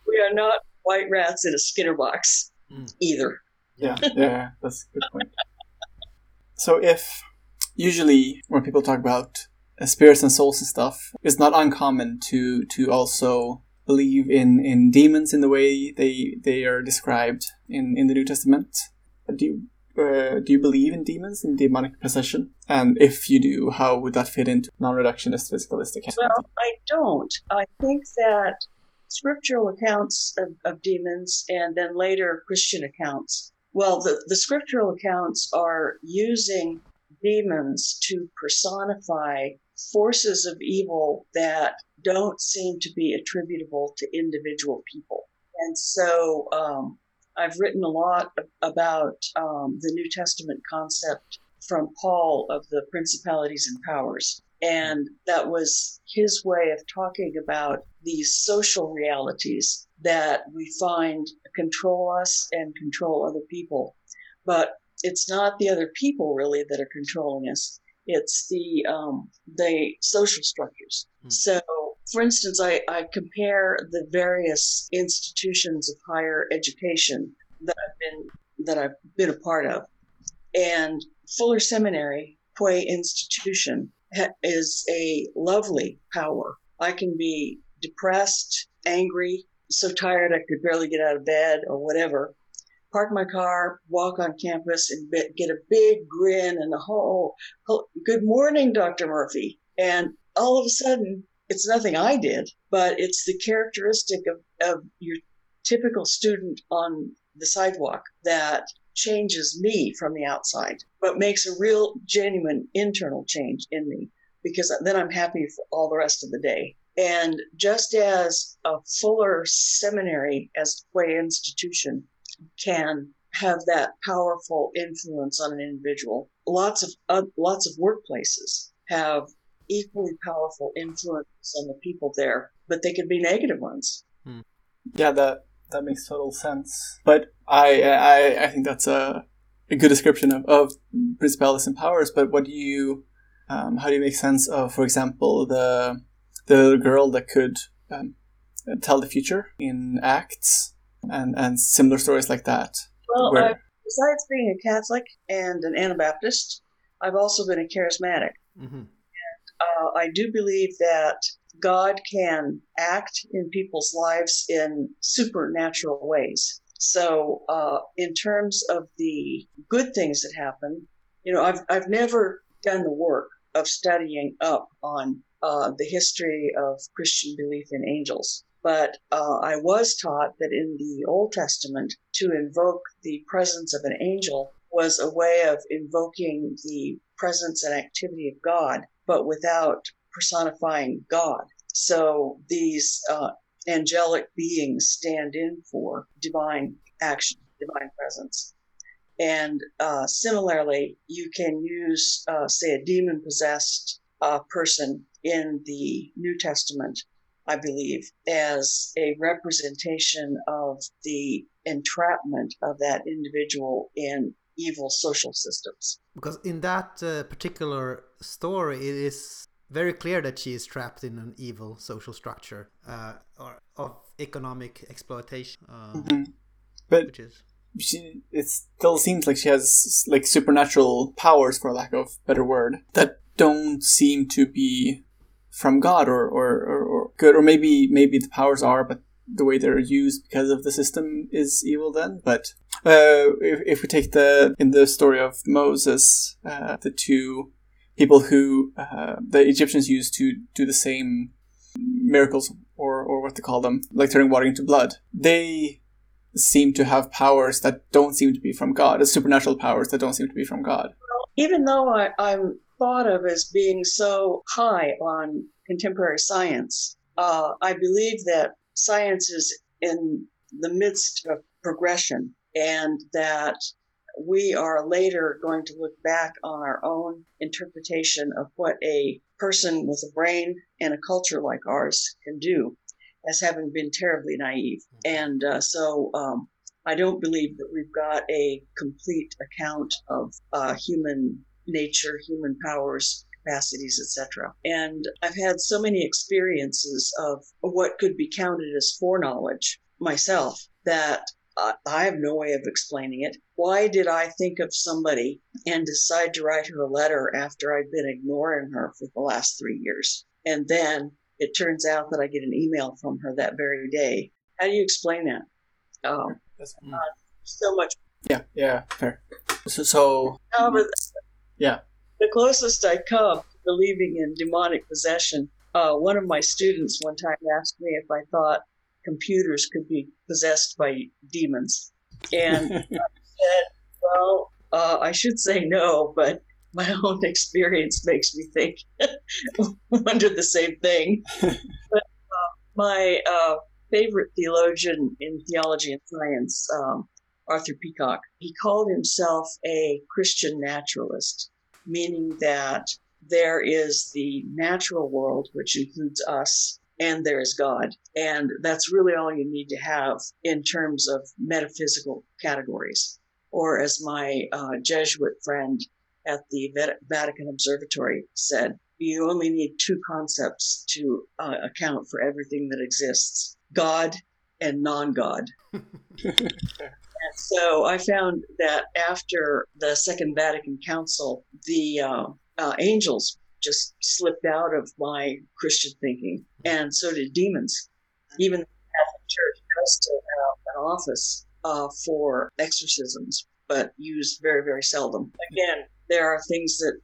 Speaker 3: we are not white rats in a Skinner box
Speaker 2: Mm.
Speaker 3: either.
Speaker 1: Yeah, yeah, that's a good point. So if usually when people talk about spirits and souls and stuff, it's not uncommon to to also believe in in demons in the way they they are described in in the New Testament. Do you uh, do you believe in demons and demonic possession? And if you do, how would that fit into non-reductionist physicalistic?
Speaker 3: Well, I don't. I think that scriptural accounts of, of demons and then later Christian accounts, well, the, the scriptural accounts are using demons to personify forces of evil that don't seem to be attributable to individual people. And so um, I've written a lot about um, the New Testament concept from Paul of the principalities and powers. And that was his way of talking about these social realities that we find control us and control other people. But it's not the other people really that are controlling us. It's the um, the social structures.
Speaker 2: Hmm.
Speaker 3: So, for instance, I, I compare the various institutions of higher education that I've been that I've been a part of, and Fuller Seminary, qua Institution, is a lovely power. I can be depressed, angry, so tired I could barely get out of bed or whatever. Park my car, walk on campus, and get a big grin and a whole, whole good morning, Dr. Murphy. And all of a sudden, it's nothing I did, but it's the characteristic of, of your typical student on the sidewalk that changes me from the outside, but makes a real, genuine internal change in me because then I'm happy for all the rest of the day. And just as a fuller seminary as way institution can have that powerful influence on an individual, lots of uh, lots of workplaces have equally powerful influence on the people there, but they can be negative ones.
Speaker 1: Yeah, that that makes total sense. But I I, I think that's a, a good description of, of principalities and powers. But what do you um, how do you make sense of, for example, the the girl that could um, tell the future in Acts and and similar stories like that?
Speaker 3: Well, where... I, besides being a Catholic and an Anabaptist, I've also been a charismatic. Mm-hmm. Uh, I do believe that God can act in people's lives in supernatural ways. So, uh, in terms of the good things that happen, you know, I've, I've never done the work of studying up on uh, the history of Christian belief in angels. But uh, I was taught that in the Old Testament, to invoke the presence of an angel was a way of invoking the presence and activity of God, but without personifying God. So these uh, angelic beings stand in for divine action, divine presence. And uh, similarly, you can use, uh, say, a demon possessed uh, person in the New Testament, I believe, as a representation of the entrapment of that individual in evil social systems.
Speaker 2: Because in that uh, particular story, it is very clear that she is trapped in an evil social structure uh, or of economic exploitation. Uh,
Speaker 1: mm-hmm. But which is she, it still seems like she has like supernatural powers, for lack of better word, that don't seem to be from God or, or, or, or good, or maybe maybe the powers are, but the way they're used because of the system is evil then. But uh, if, if we take the in the story of Moses, uh, the two people who uh, the Egyptians used to do the same miracles or, or what to call them, like turning water into blood, they seem to have powers that don't seem to be from God, supernatural powers that don't seem to be from God.
Speaker 3: Even though I, I'm thought of as being so high on contemporary science, uh, I believe that science is in the midst of progression and that we are later going to look back on our own interpretation of what a person with a brain and a culture like ours can do as having been terribly naive. Mm-hmm. And uh, so um, I don't believe that we've got a complete account of uh, human nature, human powers, capacities, etc. And I've had so many experiences of what could be counted as foreknowledge myself that I have no way of explaining it. Why did I think of somebody and decide to write her a letter after I'd been ignoring her for the last three years? And then it turns out that I get an email from her that very day. How do you explain that? Um, uh, so much.
Speaker 1: Yeah, yeah, fair. So, so
Speaker 3: however,
Speaker 1: yeah,
Speaker 3: the closest I come to believing in demonic possession, uh, one of my students one time asked me if I thought computers could be possessed by demons. And I said, well, uh, I should say no, but my own experience makes me think wonder the same thing. but uh, my uh, favorite theologian in theology and science, um, Arthur Peacocke, he called himself a Christian naturalist, meaning that there is the natural world, which includes us, and there is God. And that's really all you need to have in terms of metaphysical categories. Or as my uh, Jesuit friend at the Vatican Observatory said, you only need two concepts to uh, account for everything that exists God and non God. so I found that after the Second Vatican Council, the uh, uh, angels just slipped out of my Christian thinking, and so did demons. Even the Catholic Church does still have an office uh, for exorcisms, but used very, very seldom. Again, there are things that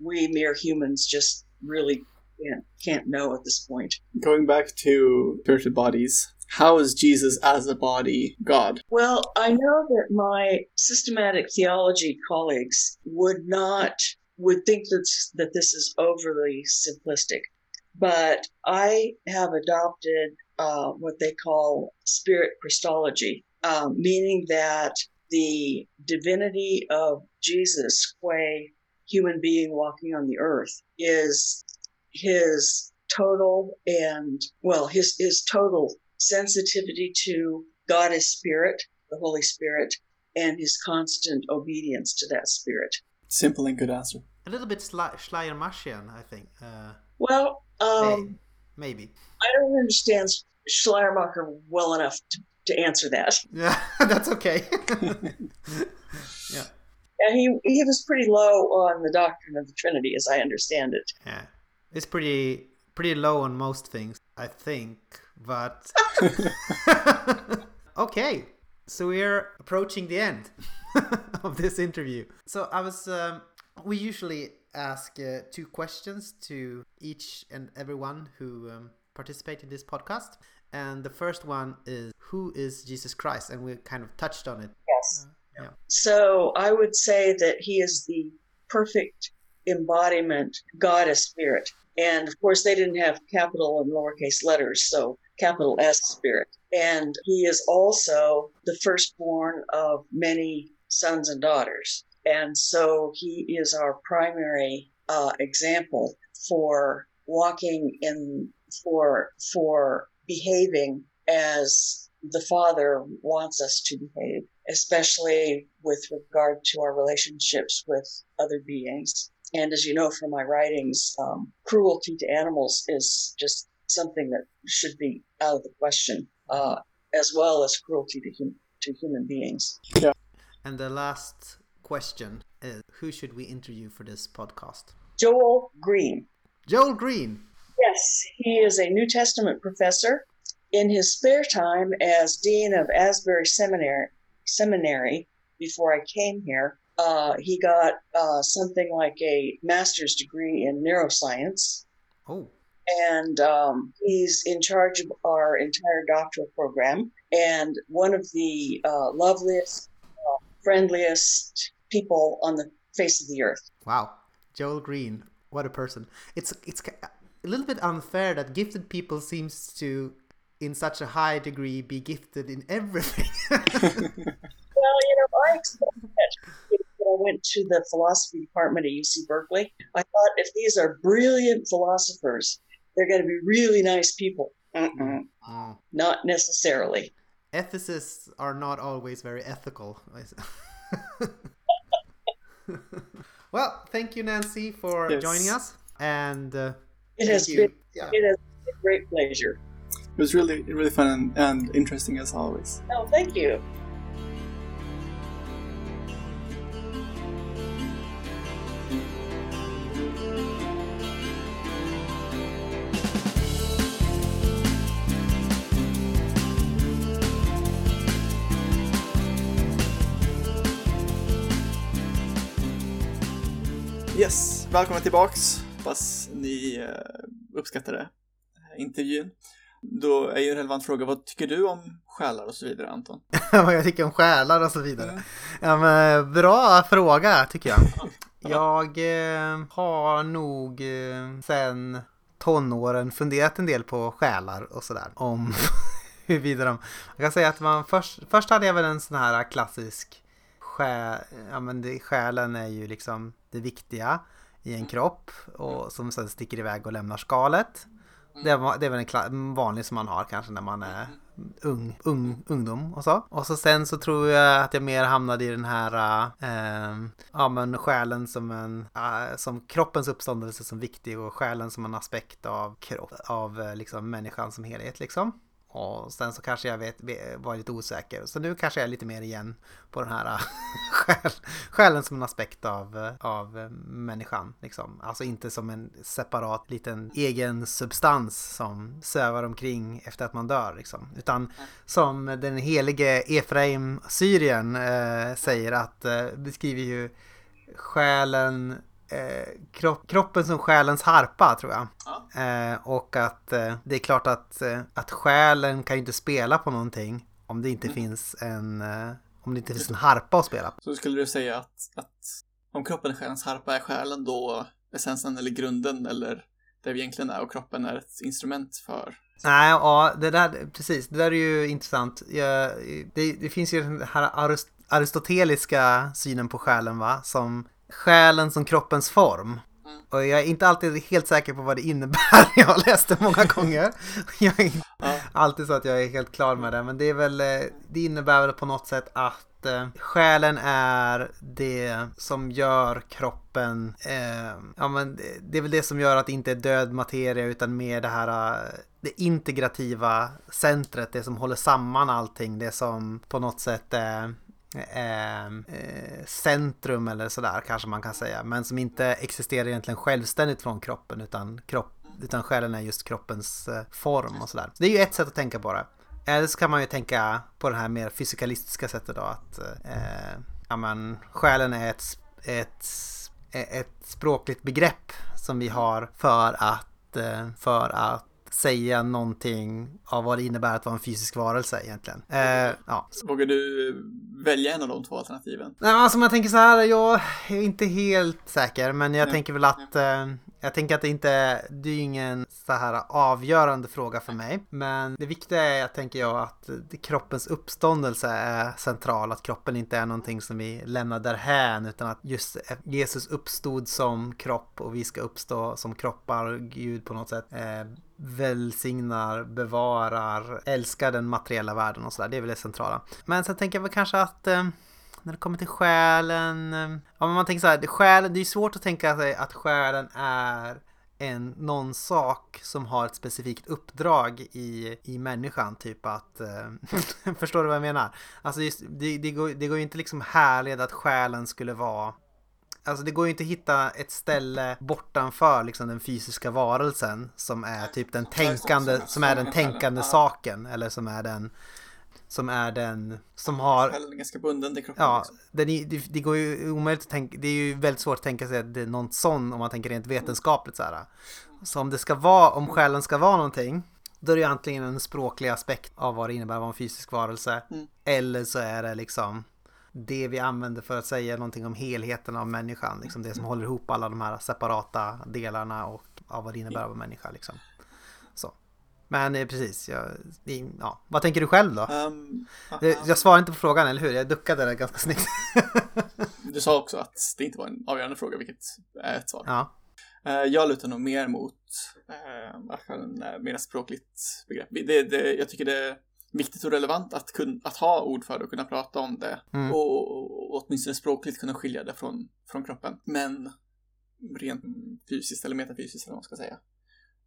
Speaker 3: we mere humans just really can't, can't know at this point.
Speaker 1: Going back to spirited bodies, how is Jesus as a body God?
Speaker 3: Well, I know that my systematic theology colleagues would not would think that that this is overly simplistic, but I have adopted uh, what they call spirit Christology, um, meaning that the divinity of Jesus, qua human being walking on the earth, is his total and well, his his total sensitivity to God as spirit, the Holy Spirit, and his constant obedience to that spirit.
Speaker 1: Simple and good answer.
Speaker 2: A little bit Schli- Schleiermachian, I think. Uh,
Speaker 3: Well, um,
Speaker 2: maybe.
Speaker 3: I don't understand Schleiermacher well enough to, to answer that.
Speaker 2: Yeah, that's okay. yeah.
Speaker 3: And he he was pretty low on the doctrine of the Trinity, as I understand it.
Speaker 2: Yeah. It's pretty pretty low on most things, I think. But okay, so we're approaching the end of this interview. So I was, um, we usually ask uh, two questions to each and everyone who um, participate in this podcast. And the first one is, who is Jesus Christ? And we kind of touched on it.
Speaker 3: Yes.
Speaker 2: yeah.
Speaker 3: So I would say that he is the perfect embodiment, God as spirit. And of course, they didn't have capital and lowercase letters, so capital S spirit. And he is also the firstborn of many sons and daughters. And so he is our primary uh, example for walking in, for, for behaving as the Father wants us to behave, especially with regard to our relationships with other beings. And as you know from my writings, um, cruelty to animals is just something that should be out of the question, uh, as well as cruelty to, hum- to human beings.
Speaker 1: Yeah.
Speaker 2: And the last question is, who should we interview for this podcast?
Speaker 3: Joel Green.
Speaker 2: Joel Green.
Speaker 3: Yes, he is a New Testament professor. In his spare time, as dean of Asbury Seminary, Seminary before I came here, uh, he got uh, something like a master's degree in neuroscience.
Speaker 2: Oh.
Speaker 3: And um, he's in charge of our entire doctoral program. And one of the uh, loveliest, uh, friendliest people on the face of the earth.
Speaker 2: Wow. Joel Green. What a person. It's it's a little bit unfair that gifted people seems to in such a high degree be gifted in everything.
Speaker 3: well, you know, I expected when I went to the philosophy department at UC Berkeley. I thought if these are brilliant philosophers, they're going to be really nice people. Mm-mm.
Speaker 2: Oh.
Speaker 3: Not necessarily.
Speaker 2: Ethicists are not always very ethical. well, thank you, Nancey, for
Speaker 1: Yes.
Speaker 2: joining us. And uh,
Speaker 3: It has
Speaker 2: you.
Speaker 3: been
Speaker 2: Yeah.
Speaker 3: it has been a great pleasure.
Speaker 1: It was really, really fun and, and interesting as always.
Speaker 3: Oh, thank you.
Speaker 1: Välkomna tillbaks. Hoppas ni uh, uppskattade eh, intervjun. Då är ju en relevant fråga, vad tycker du om själar och så vidare, Anton?
Speaker 2: vad jag tycker om själar och så vidare. Ja, men, bra fråga tycker jag. Jag eh, har nog eh, sen tonåren funderat en del på själar och sådär. Om huruvida de... Jag kan säga att man först, först hade jag väl en sån här klassisk själ, ja men det, själen är ju liksom det viktiga i en kropp och som sen sticker iväg och lämnar skalet. Det, var, det är väl en vanlig som man har kanske när man är ung, ung, ungdom och så. Och så sen så tror jag att jag mer hamnade i den här, äh, ja men själen som en, äh, som kroppens uppståndelse som viktig och själen som en aspekt av kropp, av äh, liksom människan som helhet liksom. Och sen så kanske jag vet, var lite osäker. Så nu kanske jag är lite mer igen på den här själ, själen som en aspekt av, av människan. Liksom. Alltså inte som en separat liten egen substans som sövar omkring efter att man dör. Liksom. Utan som den helige Efraim Syrien eh, säger att eh, beskriver ju själen kropp, kroppen som själens harpa tror jag.
Speaker 1: Ja.
Speaker 2: Eh, och att eh, det är klart att, eh, att själen kan ju inte spela på någonting om det inte
Speaker 1: Mm.
Speaker 2: finns en eh, om det inte finns en harpa att spela på.
Speaker 1: Så skulle du säga att, att om kroppen är själens harpa, är själen då essensen eller grunden eller det vi egentligen är och kroppen är ett instrument för?
Speaker 2: Nej, ja, det där, precis, det där är ju intressant. Det, det finns ju den här arist, aristoteliska synen på själen, va? Som själen som kroppens form.
Speaker 1: Mm.
Speaker 2: Och jag är inte alltid helt säker på vad det innebär. Jag har läst det många gånger. Jag är inte
Speaker 1: Ja.
Speaker 2: alltid så att jag är helt klar med det. Men det är väl, eh, det innebär väl på något sätt att eh, själen är det som gör kroppen, eh, ja men det- är väl det som gör att det inte är död materia utan mer det här eh, det integrativa centret, det som håller samman allting, det som på något sätt är Ehm, eh, centrum eller sådär kanske man kan säga. Men som inte existerar egentligen självständigt från kroppen utan, kropp, utan själen är just kroppens eh, form och sådär. Det är ju ett sätt att tänka på det. Eller så kan man ju tänka på det här mer fysikalistiska sättet då att eh, ja, men, själen är ett, ett, ett språkligt begrepp som vi har för att, eh, för att säga någonting av vad det innebär att vara en fysisk varelse egentligen. Eh, ja,
Speaker 1: Vågar du välja en av de två alternativen?
Speaker 2: Nej, alltså om jag tänker så här, jag är inte helt säker, men jag
Speaker 1: Nej.
Speaker 2: tänker väl att eh, jag tänker att det inte det är ju ingen så här avgörande fråga för mig. Men det viktiga är, tänker jag, att kroppens uppståndelse är central. Att kroppen inte är någonting som vi lämnar därhän, utan att just Jesus uppstod som kropp och vi ska uppstå som kroppar. Gud på något sätt eh, välsignar, bevarar, älskar den materiella världen och sådär. Det är väl det centrala. Men sen tänker jag väl kanske att eh, när det kommer till själen. eh, Ja, men man tänker så här, det- själen, det är svårt att tänka sig att själen är en, någon sak som har ett specifikt uppdrag i, i människan. Typ att, eh, förstår du vad jag menar? Alltså just, det, det, går, det går ju inte liksom härleda att själen skulle vara Alltså det går ju inte att hitta ett ställe bortanför liksom den fysiska varelsen som är typ den tänkande, som är den tänkande saken eller som är den som är den som har
Speaker 1: Själen är ganska bunden till kroppen.
Speaker 2: Ja,
Speaker 1: liksom.
Speaker 2: den är, det, det går ju omöjligt att tänka, det är ju väldigt svårt att tänka sig att det är någon sån om man tänker rent vetenskapligt så här. Så om det ska vara, om själen ska vara någonting, då är det ju antingen en språklig aspekt av vad det innebär att vara en fysisk varelse,
Speaker 1: Mm.
Speaker 2: eller så är det liksom det vi använder för att säga någonting om helheten av människan, liksom det som håller ihop alla de här separata delarna och av vad det innebär att vara människa liksom. Men eh, precis, jag, ja. vad tänker du själv då?
Speaker 1: Ehm,
Speaker 2: Jag, jag svarar inte på frågan, eller hur? Jag duckade där ganska snyggt.
Speaker 1: du sa också att det inte var en avgörande fråga, vilket är ett svar.
Speaker 2: Ja.
Speaker 1: Eh, jag lutar nog mer mot är mer språkligt begrepp. Det, det, jag tycker det är viktigt och relevant att, kun, att ha ord för det och kunna prata om det.
Speaker 2: Mm.
Speaker 1: Och, och, och åtminstone språkligt kunna skilja det från, från kroppen. Men rent fysiskt eller metafysiskt eller vad man ska säga.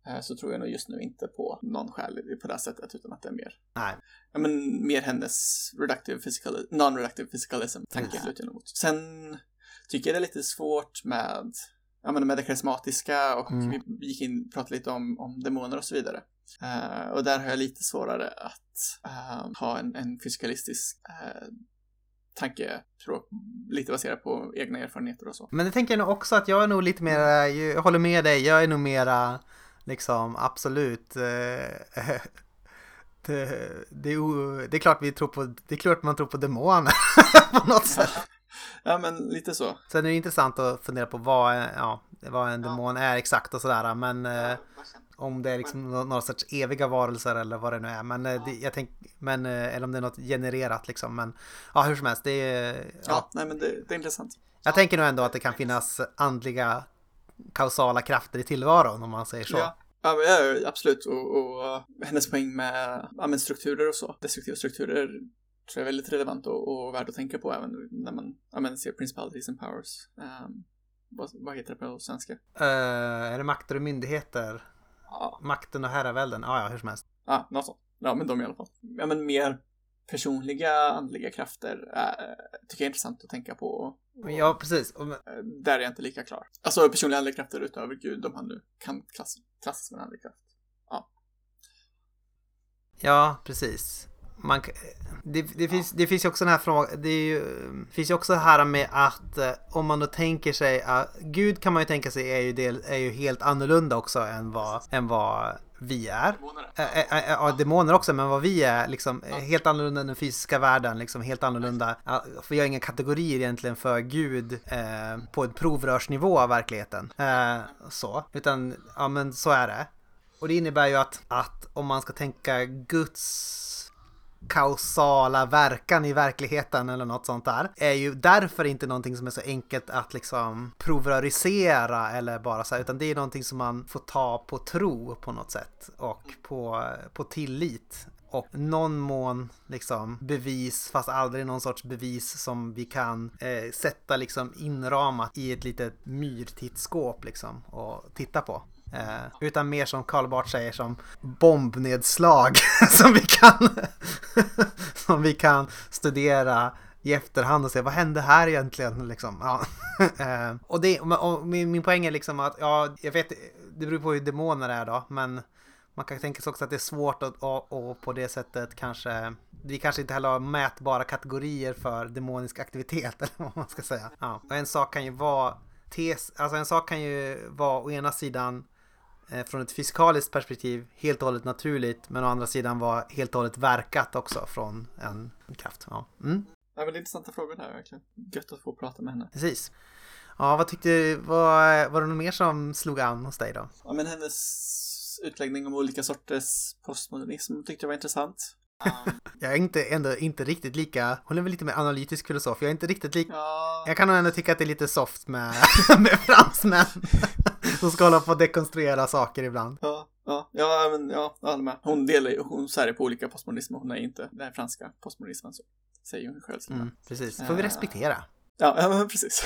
Speaker 1: Eh, Så tror jag nog just nu inte på någon själ på det sättet utan att det är mer
Speaker 2: Nej.
Speaker 1: ja, men mer hennes reductive physical, non-reductive physicalism tanke
Speaker 2: Precis.
Speaker 1: lutar jag nog mot. Sen tycker jag det är lite svårt med, ja, men med det karismatiska och
Speaker 2: Mm.
Speaker 1: vi gick in och pratade lite om, om demoner och så vidare. Eh, och där har jag lite svårare att eh, ha en, en fysikalistisk uh, tanke, tror lite baserad på egna erfarenheter och så.
Speaker 2: Men det tänker jag nog också att jag är nog lite mer, jag håller med dig, jag är nog mera liksom absolut. eh, Det, det, är o- det är klart vi tror på, det är klart man tror på demoner på något sätt.
Speaker 1: Ja, men lite så.
Speaker 2: Sen är det intressant att fundera på vad, ja, vad en demon är exakt och sådär. Men eh, om det är liksom nå- några sorts eviga varelser eller vad det nu är. Men, eh, det, jag tänk, men eh, eller om det är något genererat liksom. Men ja, hur som helst. Det är,
Speaker 1: Ja,
Speaker 2: ja.
Speaker 1: nej men det, det är intressant.
Speaker 2: Jag tänker nog ändå att det kan finnas andliga kausala krafter i tillvaron om man säger så.
Speaker 1: Ja, ja, absolut. Och, och uh, hennes poäng med ja, strukturer och så, destruktiva strukturer, tror jag är väldigt relevant och, och värd att tänka på även när man ja, ser principalities and powers. Um, vad, vad heter det på svenska?
Speaker 2: Eh, är det makter och myndigheter?
Speaker 1: Ja,
Speaker 2: Makten och herravälden? Ja, ja, hur som helst.
Speaker 1: ja, något sånt. Ja, men de i alla fall. Ja, men mer personliga andliga krafter äh, tycker jag är intressant att tänka på. Och,
Speaker 2: Ja, precis. Och,
Speaker 1: eh, där är jag inte lika klar. Alltså personliga andliga krafter utöver Gud, om han nu kan klass, klassas som en andlig kraft.
Speaker 2: ja, precis. man, det, det, finns, det finns ju också den här frågan, det är ju, finns ju också det här med att eh, om man då tänker sig att Gud kan man ju tänka sig är ju, del, är ju helt annorlunda också än vad, än vad vi är. Ja, demoner också, men vad vi är, liksom helt annorlunda än den fysiska världen, liksom helt annorlunda. För har inga kategorier egentligen för Gud eh, på en provrörsnivå av verkligheten. Eh, så, utan ja men så är det. Och det innebär ju att, att om man ska tänka Guds kausala verkan i verkligheten eller något sånt där är ju därför inte någonting som är så enkelt att liksom provrörisera eller bara så här, utan det är någonting som man får ta på tro på något sätt och på, på tillit och någon mån liksom bevis, fast aldrig någon sorts bevis som vi kan eh, sätta liksom inramat i ett litet myrtittskåp liksom och titta på. Eh, utan mer som Karl Barth säger som bombnedslag som vi kan som vi kan studera i efterhand och se vad hände här egentligen liksom. Ja. eh, och, det, och min, min poäng är liksom att ja, jag vet, det beror på hur demoner är då, men man kan tänka sig också att det är svårt att och, och på det sättet kanske vi kanske inte heller har mätbara kategorier för demonisk aktivitet eller vad man ska säga. Ja. Och en sak kan ju vara tes, alltså en sak kan ju vara å ena sidan från ett fysikaliskt perspektiv helt och hållet naturligt men å andra sidan var helt och hållet verkat också från en kraft. Ja,
Speaker 1: mm. ja men intressanta frågor där verkligen. Gött att få prata med henne.
Speaker 2: Precis. Ja, vad tyckte du, var, var det något mer som slog an hos dig då?
Speaker 1: Ja, men hennes utläggning om olika sorters postmodernism tyckte jag var intressant.
Speaker 2: jag är inte, ändå inte riktigt lika, hon är väl lite mer analytisk filosof, jag är inte riktigt lika, ja. jag kan nog ändå tycka att det är lite soft med, med fransmän som ska hålla på och dekonstruera saker ibland.
Speaker 1: Ja, ja, ja, men ja, jag håller med. Hon delar ju, hon sär på olika postmodernismer, hon är inte den franska postmodernismen så säger hon själv.
Speaker 2: Mm, precis, får vi respektera.
Speaker 1: Ja, ja men precis.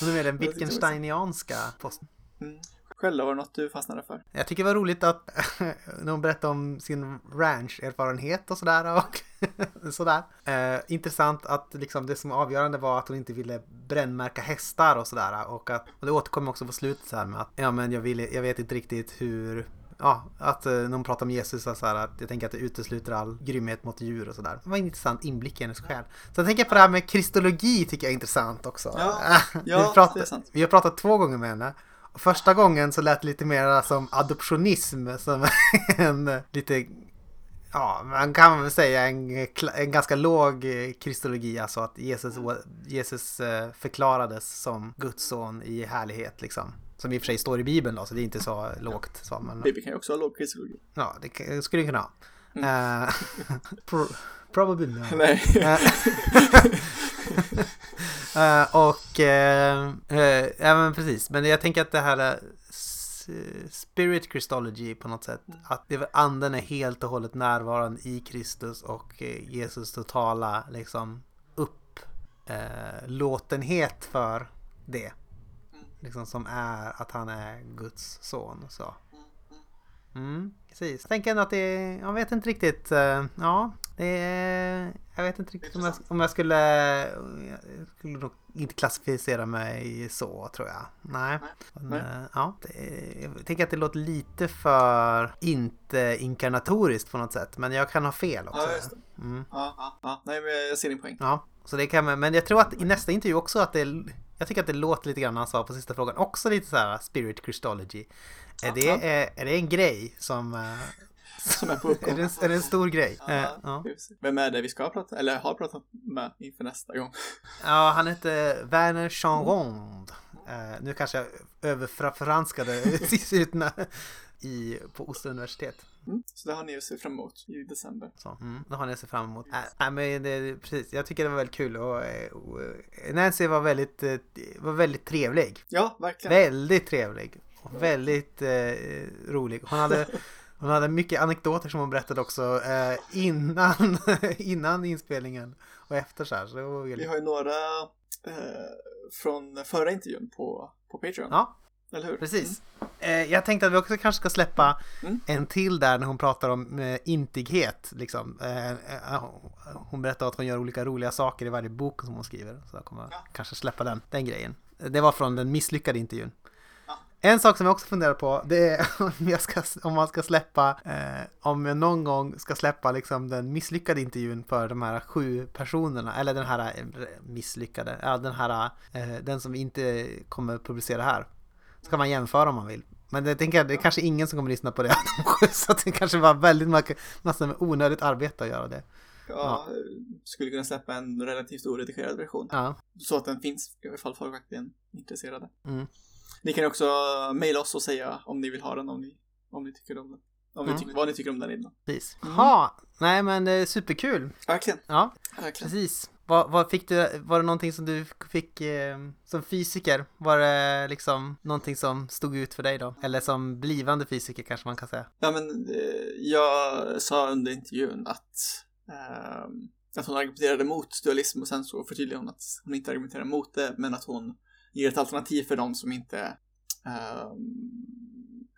Speaker 2: Hon är mer den Wittgensteinianska post...
Speaker 1: Mm. Själv var det något du fastnade för?
Speaker 2: Jag tycker det var roligt att när hon berättade om sin ranch-erfarenhet och sådär. Och sådär. Eh, intressant att liksom det som var avgörande var att hon inte ville brännmärka hästar och sådär. Och, att, och det återkommer också på slutet så här med att ja men jag, vill, jag vet inte riktigt hur Ja, att eh, när hon pratar om Jesus så här, att jag tänker att det utesluter all grymhet mot djur och sådär. Det var en intressant inblick i hennes själ. Jag tänker på det här med kristologi tycker jag är intressant också.
Speaker 1: Ja, ja
Speaker 2: vi, pratat, vi har pratat två gånger med henne. Första gången så lät det lite mer som adoptionism, som en lite, ja, man kan väl säga en, en ganska låg kristologi, alltså att Jesus, Jesus eh, förklarades som Guds son i härlighet liksom. Som i och för sig står i Bibeln då, så det är inte så lågt. Så,
Speaker 1: men... Bibeln kan ju också ha låg kristologi.
Speaker 2: Ja, det skulle det kunna ha. Mm. Uh, pro probably no.
Speaker 1: Nej. Eh,
Speaker 2: och, uh, uh, ja men precis, men jag tänker att det här Spirit Christology på något sätt, mm. att det, anden är helt och hållet närvarande i Kristus och Jesus totala liksom upplåtenhet för det. Mm. Liksom som är att han är Guds son. Så. Mm, precis. Tänker att det är, jag vet inte riktigt, ja, det är, jag vet inte riktigt om jag, om jag skulle, jag skulle nog inte klassificera mig så tror jag. Nej. Men, Nej. Eh, ja, det, jag tänker att det låter lite för inte inkarnatoriskt på något sätt. Men jag kan ha fel också.
Speaker 1: Ja. Mm. Ja, ja, ja. Nej, men jag ser din poäng.
Speaker 2: Ja, så det kan man, men jag tror att i nästa intervju också att det jag tycker att det låter lite grann, han sa på sista frågan, också lite så här spirit Christology. Är, det, är, är det en grej som, eh,
Speaker 1: som är på uppgång.
Speaker 2: är, det, är det en stor grej?
Speaker 1: Ja, eh, ja. Vem är det vi ska prata, eller har pratat med inför nästa gång?
Speaker 2: Ja, han heter Werner Chanrond. Uh, nu kanske jag överfranskade ut i, på Oslo universitet.
Speaker 1: Mm, så det har ni att se fram emot i december.
Speaker 2: Så, mm, det har ni att se fram emot. Äh, äh, men det, precis, jag tycker det var väldigt kul och, och Nancy var väldigt, var väldigt trevlig.
Speaker 1: Ja, verkligen.
Speaker 2: Väldigt trevlig. Och väldigt eh, rolig. Hon hade hon hade mycket anekdoter som hon berättade också eh, innan, innan inspelningen och efter så här. Så det var
Speaker 1: väldigt... Vi har ju några eh, från förra intervjun på, på Patreon.
Speaker 2: Ja,
Speaker 1: eller hur?
Speaker 2: Precis. Mm. Eh, jag tänkte att vi också kanske ska släppa mm. en till där när hon pratar om eh, intighet. Liksom. Eh, eh hon berättar att hon gör olika roliga saker i varje bok som hon skriver. Så jag kommer ja. kanske släppa den, den grejen. Det var från den misslyckade intervjun. En sak som jag också funderar på, det är om, ska, om man ska släppa, eh, om jag någon gång ska släppa liksom den misslyckade intervjun för de här sju personerna, eller den här eh, misslyckade, ja den här, eh, den som vi inte kommer publicera här. Ska man jämföra om man vill. Men det tänker jag, det är kanske ingen som kommer lyssna på det, så det kanske var väldigt massa med onödigt arbete att göra det.
Speaker 1: Ja, skulle kunna släppa en relativt oredigerad version.
Speaker 2: Ja,
Speaker 1: Så att den finns, ifall folk verkligen är intresserade.
Speaker 2: Mm.
Speaker 1: Ni kan också mejla oss och säga om ni vill ha den, om ni, om ni tycker om den. Om
Speaker 2: Mm.
Speaker 1: ni tycker, vad ni tycker om den innan.
Speaker 2: precis.
Speaker 1: Mm.
Speaker 2: Nej men det är superkul.
Speaker 1: Verkligen,
Speaker 2: Ja,
Speaker 1: verkligen.
Speaker 2: precis. Vad, vad fick du, var det någonting som du fick eh, som fysiker? Var det liksom någonting som stod ut för dig då? Eller som blivande fysiker kanske man kan säga?
Speaker 1: Ja, men eh, jag sa under intervjun att, ehm, att hon argumenterade mot dualism och sen så förtydligade hon att hon inte argumenterar mot det, men att hon ger ett alternativ för de som inte ehm,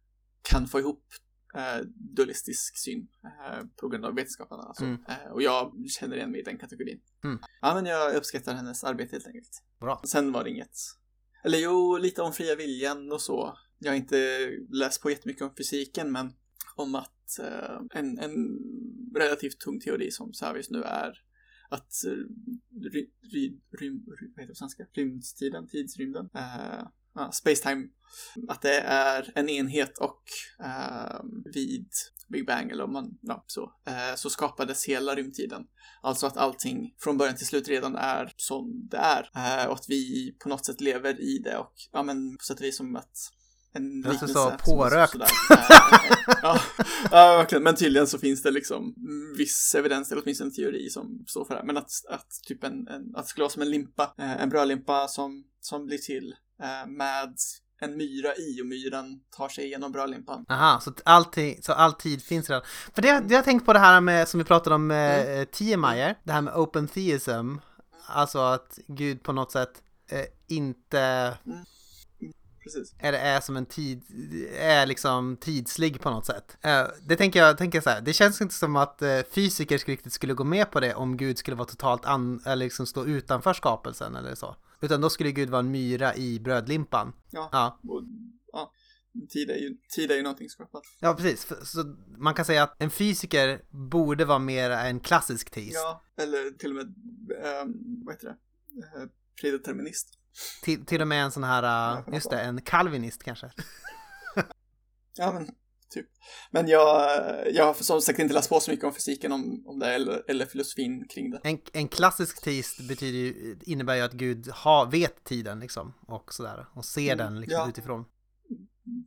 Speaker 1: kan få ihop eh, dualistisk syn eh, på grund av vetenskapen. Alltså.
Speaker 2: Mm.
Speaker 1: Eh, och jag känner igen mig i den kategorin.
Speaker 2: Mm.
Speaker 1: Ja, men jag uppskattar hennes arbete helt enkelt.
Speaker 2: Bra.
Speaker 1: Sen var det inget. Eller jo, lite om fria viljan och så. Jag har inte läst på jättemycket om fysiken, men om att eh, en, en relativt tung teori som Savius nu är att eh, ry, ry, rym, ry, vad heter det på svenska? Rymdstiden? tidsrymden, eh, ja, spacetime, att det är en enhet och eh, vid Big Bang, eller om man, ja, så, eh, så skapades hela rymdtiden. Alltså att allting från början till slut redan är som det är. Eh, och att vi på något sätt lever i det och ja men på sätt och vis som att en
Speaker 2: låter
Speaker 1: liknelse
Speaker 2: så
Speaker 1: som-
Speaker 2: pårökt.
Speaker 1: Eh, ja, ja, verkligen. Men tydligen så finns det liksom viss evidens, eller åtminstone en teori som står för det. här. Men att, att typ en, en att det skulle vara som en limpa, eh, en brödlimpa som, som blir till eh, med en myra i och myran tar sig igenom brödlimpan.
Speaker 2: Aha, så, att allting, så all tid finns redan. För det, det jag tänkt på det här med, som vi pratade om med mm. Tiemeyer, det här med open theism. Alltså att Gud på något sätt eh, inte
Speaker 1: Precis.
Speaker 2: eller är som en tid, är liksom tidslig på något sätt. Eh, det tänker jag, tänker så här, det känns inte som att eh, fysiker riktigt skulle gå med på det om Gud skulle vara totalt an, eller liksom stå utanför skapelsen eller så. Utan då skulle Gud vara en myra i brödlimpan.
Speaker 1: Ja.
Speaker 2: Ja,
Speaker 1: Och, ja. Tid, är ju, tid är ju någonting skapat.
Speaker 2: ja precis. Så man kan säga att en fysiker borde vara mer en klassisk teist.
Speaker 1: Ja, eller till och med, um, vad heter det, uh, predeterminist.
Speaker 2: Till, till och med en sån här, uh, just det, en kalvinist kanske.
Speaker 1: Ja, men typ. Men jag, jag har som sagt inte läst på så mycket om fysiken om, om det eller, eller filosofin kring det.
Speaker 2: En, en klassisk teist betyder ju, innebär ju att Gud har, vet tiden liksom och sådär och ser
Speaker 1: Mm,
Speaker 2: den liksom
Speaker 1: ja.
Speaker 2: utifrån.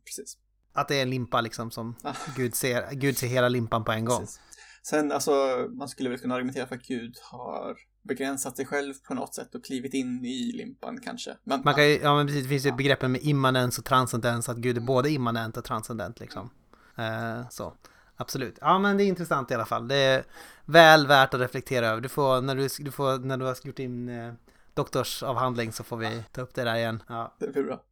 Speaker 1: Precis.
Speaker 2: Att det är en limpa liksom som
Speaker 1: Ah.
Speaker 2: Gud ser, Gud ser hela limpan på en gång.
Speaker 1: Precis. Sen, alltså, man skulle väl kunna argumentera för att Gud har begränsat sig själv på något sätt och klivit in i limpan kanske. Men,
Speaker 2: Man kan ju, ja men precis, det finns ju begreppen med immanens och transcendens, att Gud är både immanent och transcendent liksom. Eh, så, absolut. Ja men det är intressant i alla fall. Det är väl värt att reflektera över. Du får, när du, du får, när du har gjort din eh, doktorsavhandling så får vi ta upp det där igen. Ja.
Speaker 1: det blir bra.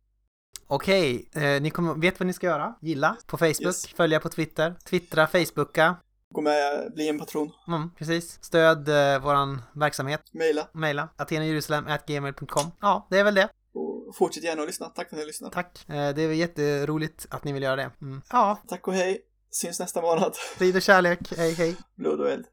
Speaker 2: Okej, eh, ni kommer, vet vad ni ska göra? Gilla på Facebook,
Speaker 1: Yes.
Speaker 2: följa på Twitter, twittra, Facebooka.
Speaker 1: Gå med, bli en patron,
Speaker 2: Mm, precis. Stöd eh, våran verksamhet.
Speaker 1: mejla
Speaker 2: Maila atenajerusalem.gmail.com. Ja, det är väl det.
Speaker 1: och fortsätt gärna att lyssna. Tack för att ni har lyssnat.
Speaker 2: Tack. Eh, det är jätteroligt att ni vill göra det. Mm. Ja,
Speaker 1: Tack och hej. Syns nästa månad.
Speaker 2: frid och kärlek. Hej, hej.
Speaker 1: Blod och eld.